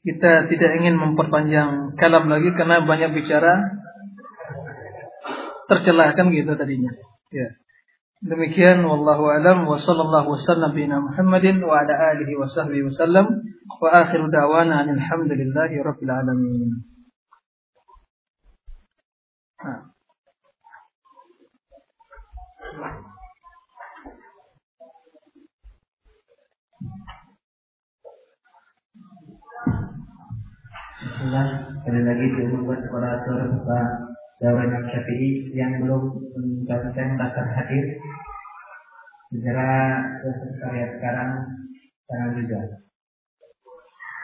kita tidak ingin memperpanjang kalam lagi karena banyak bicara tercelahkan gitu tadinya. Ya. Demikian wallahu alam wa sallallahu wasallam bina Muhammadin wa ala alihi wa sahbihi wasallam wa akhiru da'wana alhamdulillahi rabbil alamin. Nah. Bismillah, sekali lagi diumumkan kepada Pak Dawan Syafi'i yang belum mencatatkan daftar hadir segera sekalian sekarang jangan juga.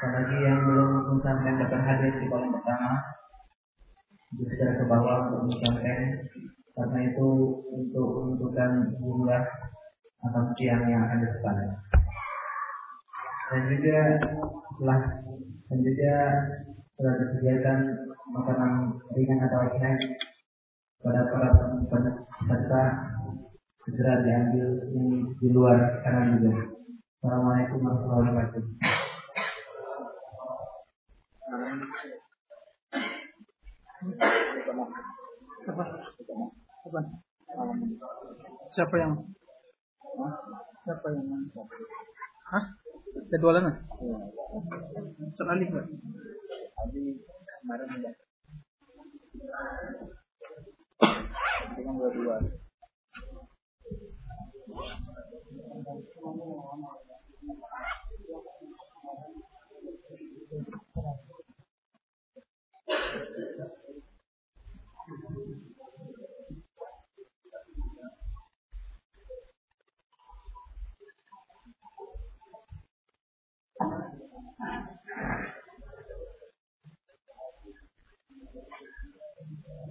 Apalagi yang belum mencatatkan daftar hadir di kolom pertama segera ke bawah untuk mencatatkan karena itu untuk menentukan jumlah atau siang yang akan depan. Dan juga setelah dan juga disediakan makanan ringan atau snack pada para peserta segera diambil di luar kanan juga. Assalamualaikum warahmatullahi wabarakatuh. Siapa yang Siapa yang Hah? Jadwalan tadi kemarin ada. Cuma dua dua.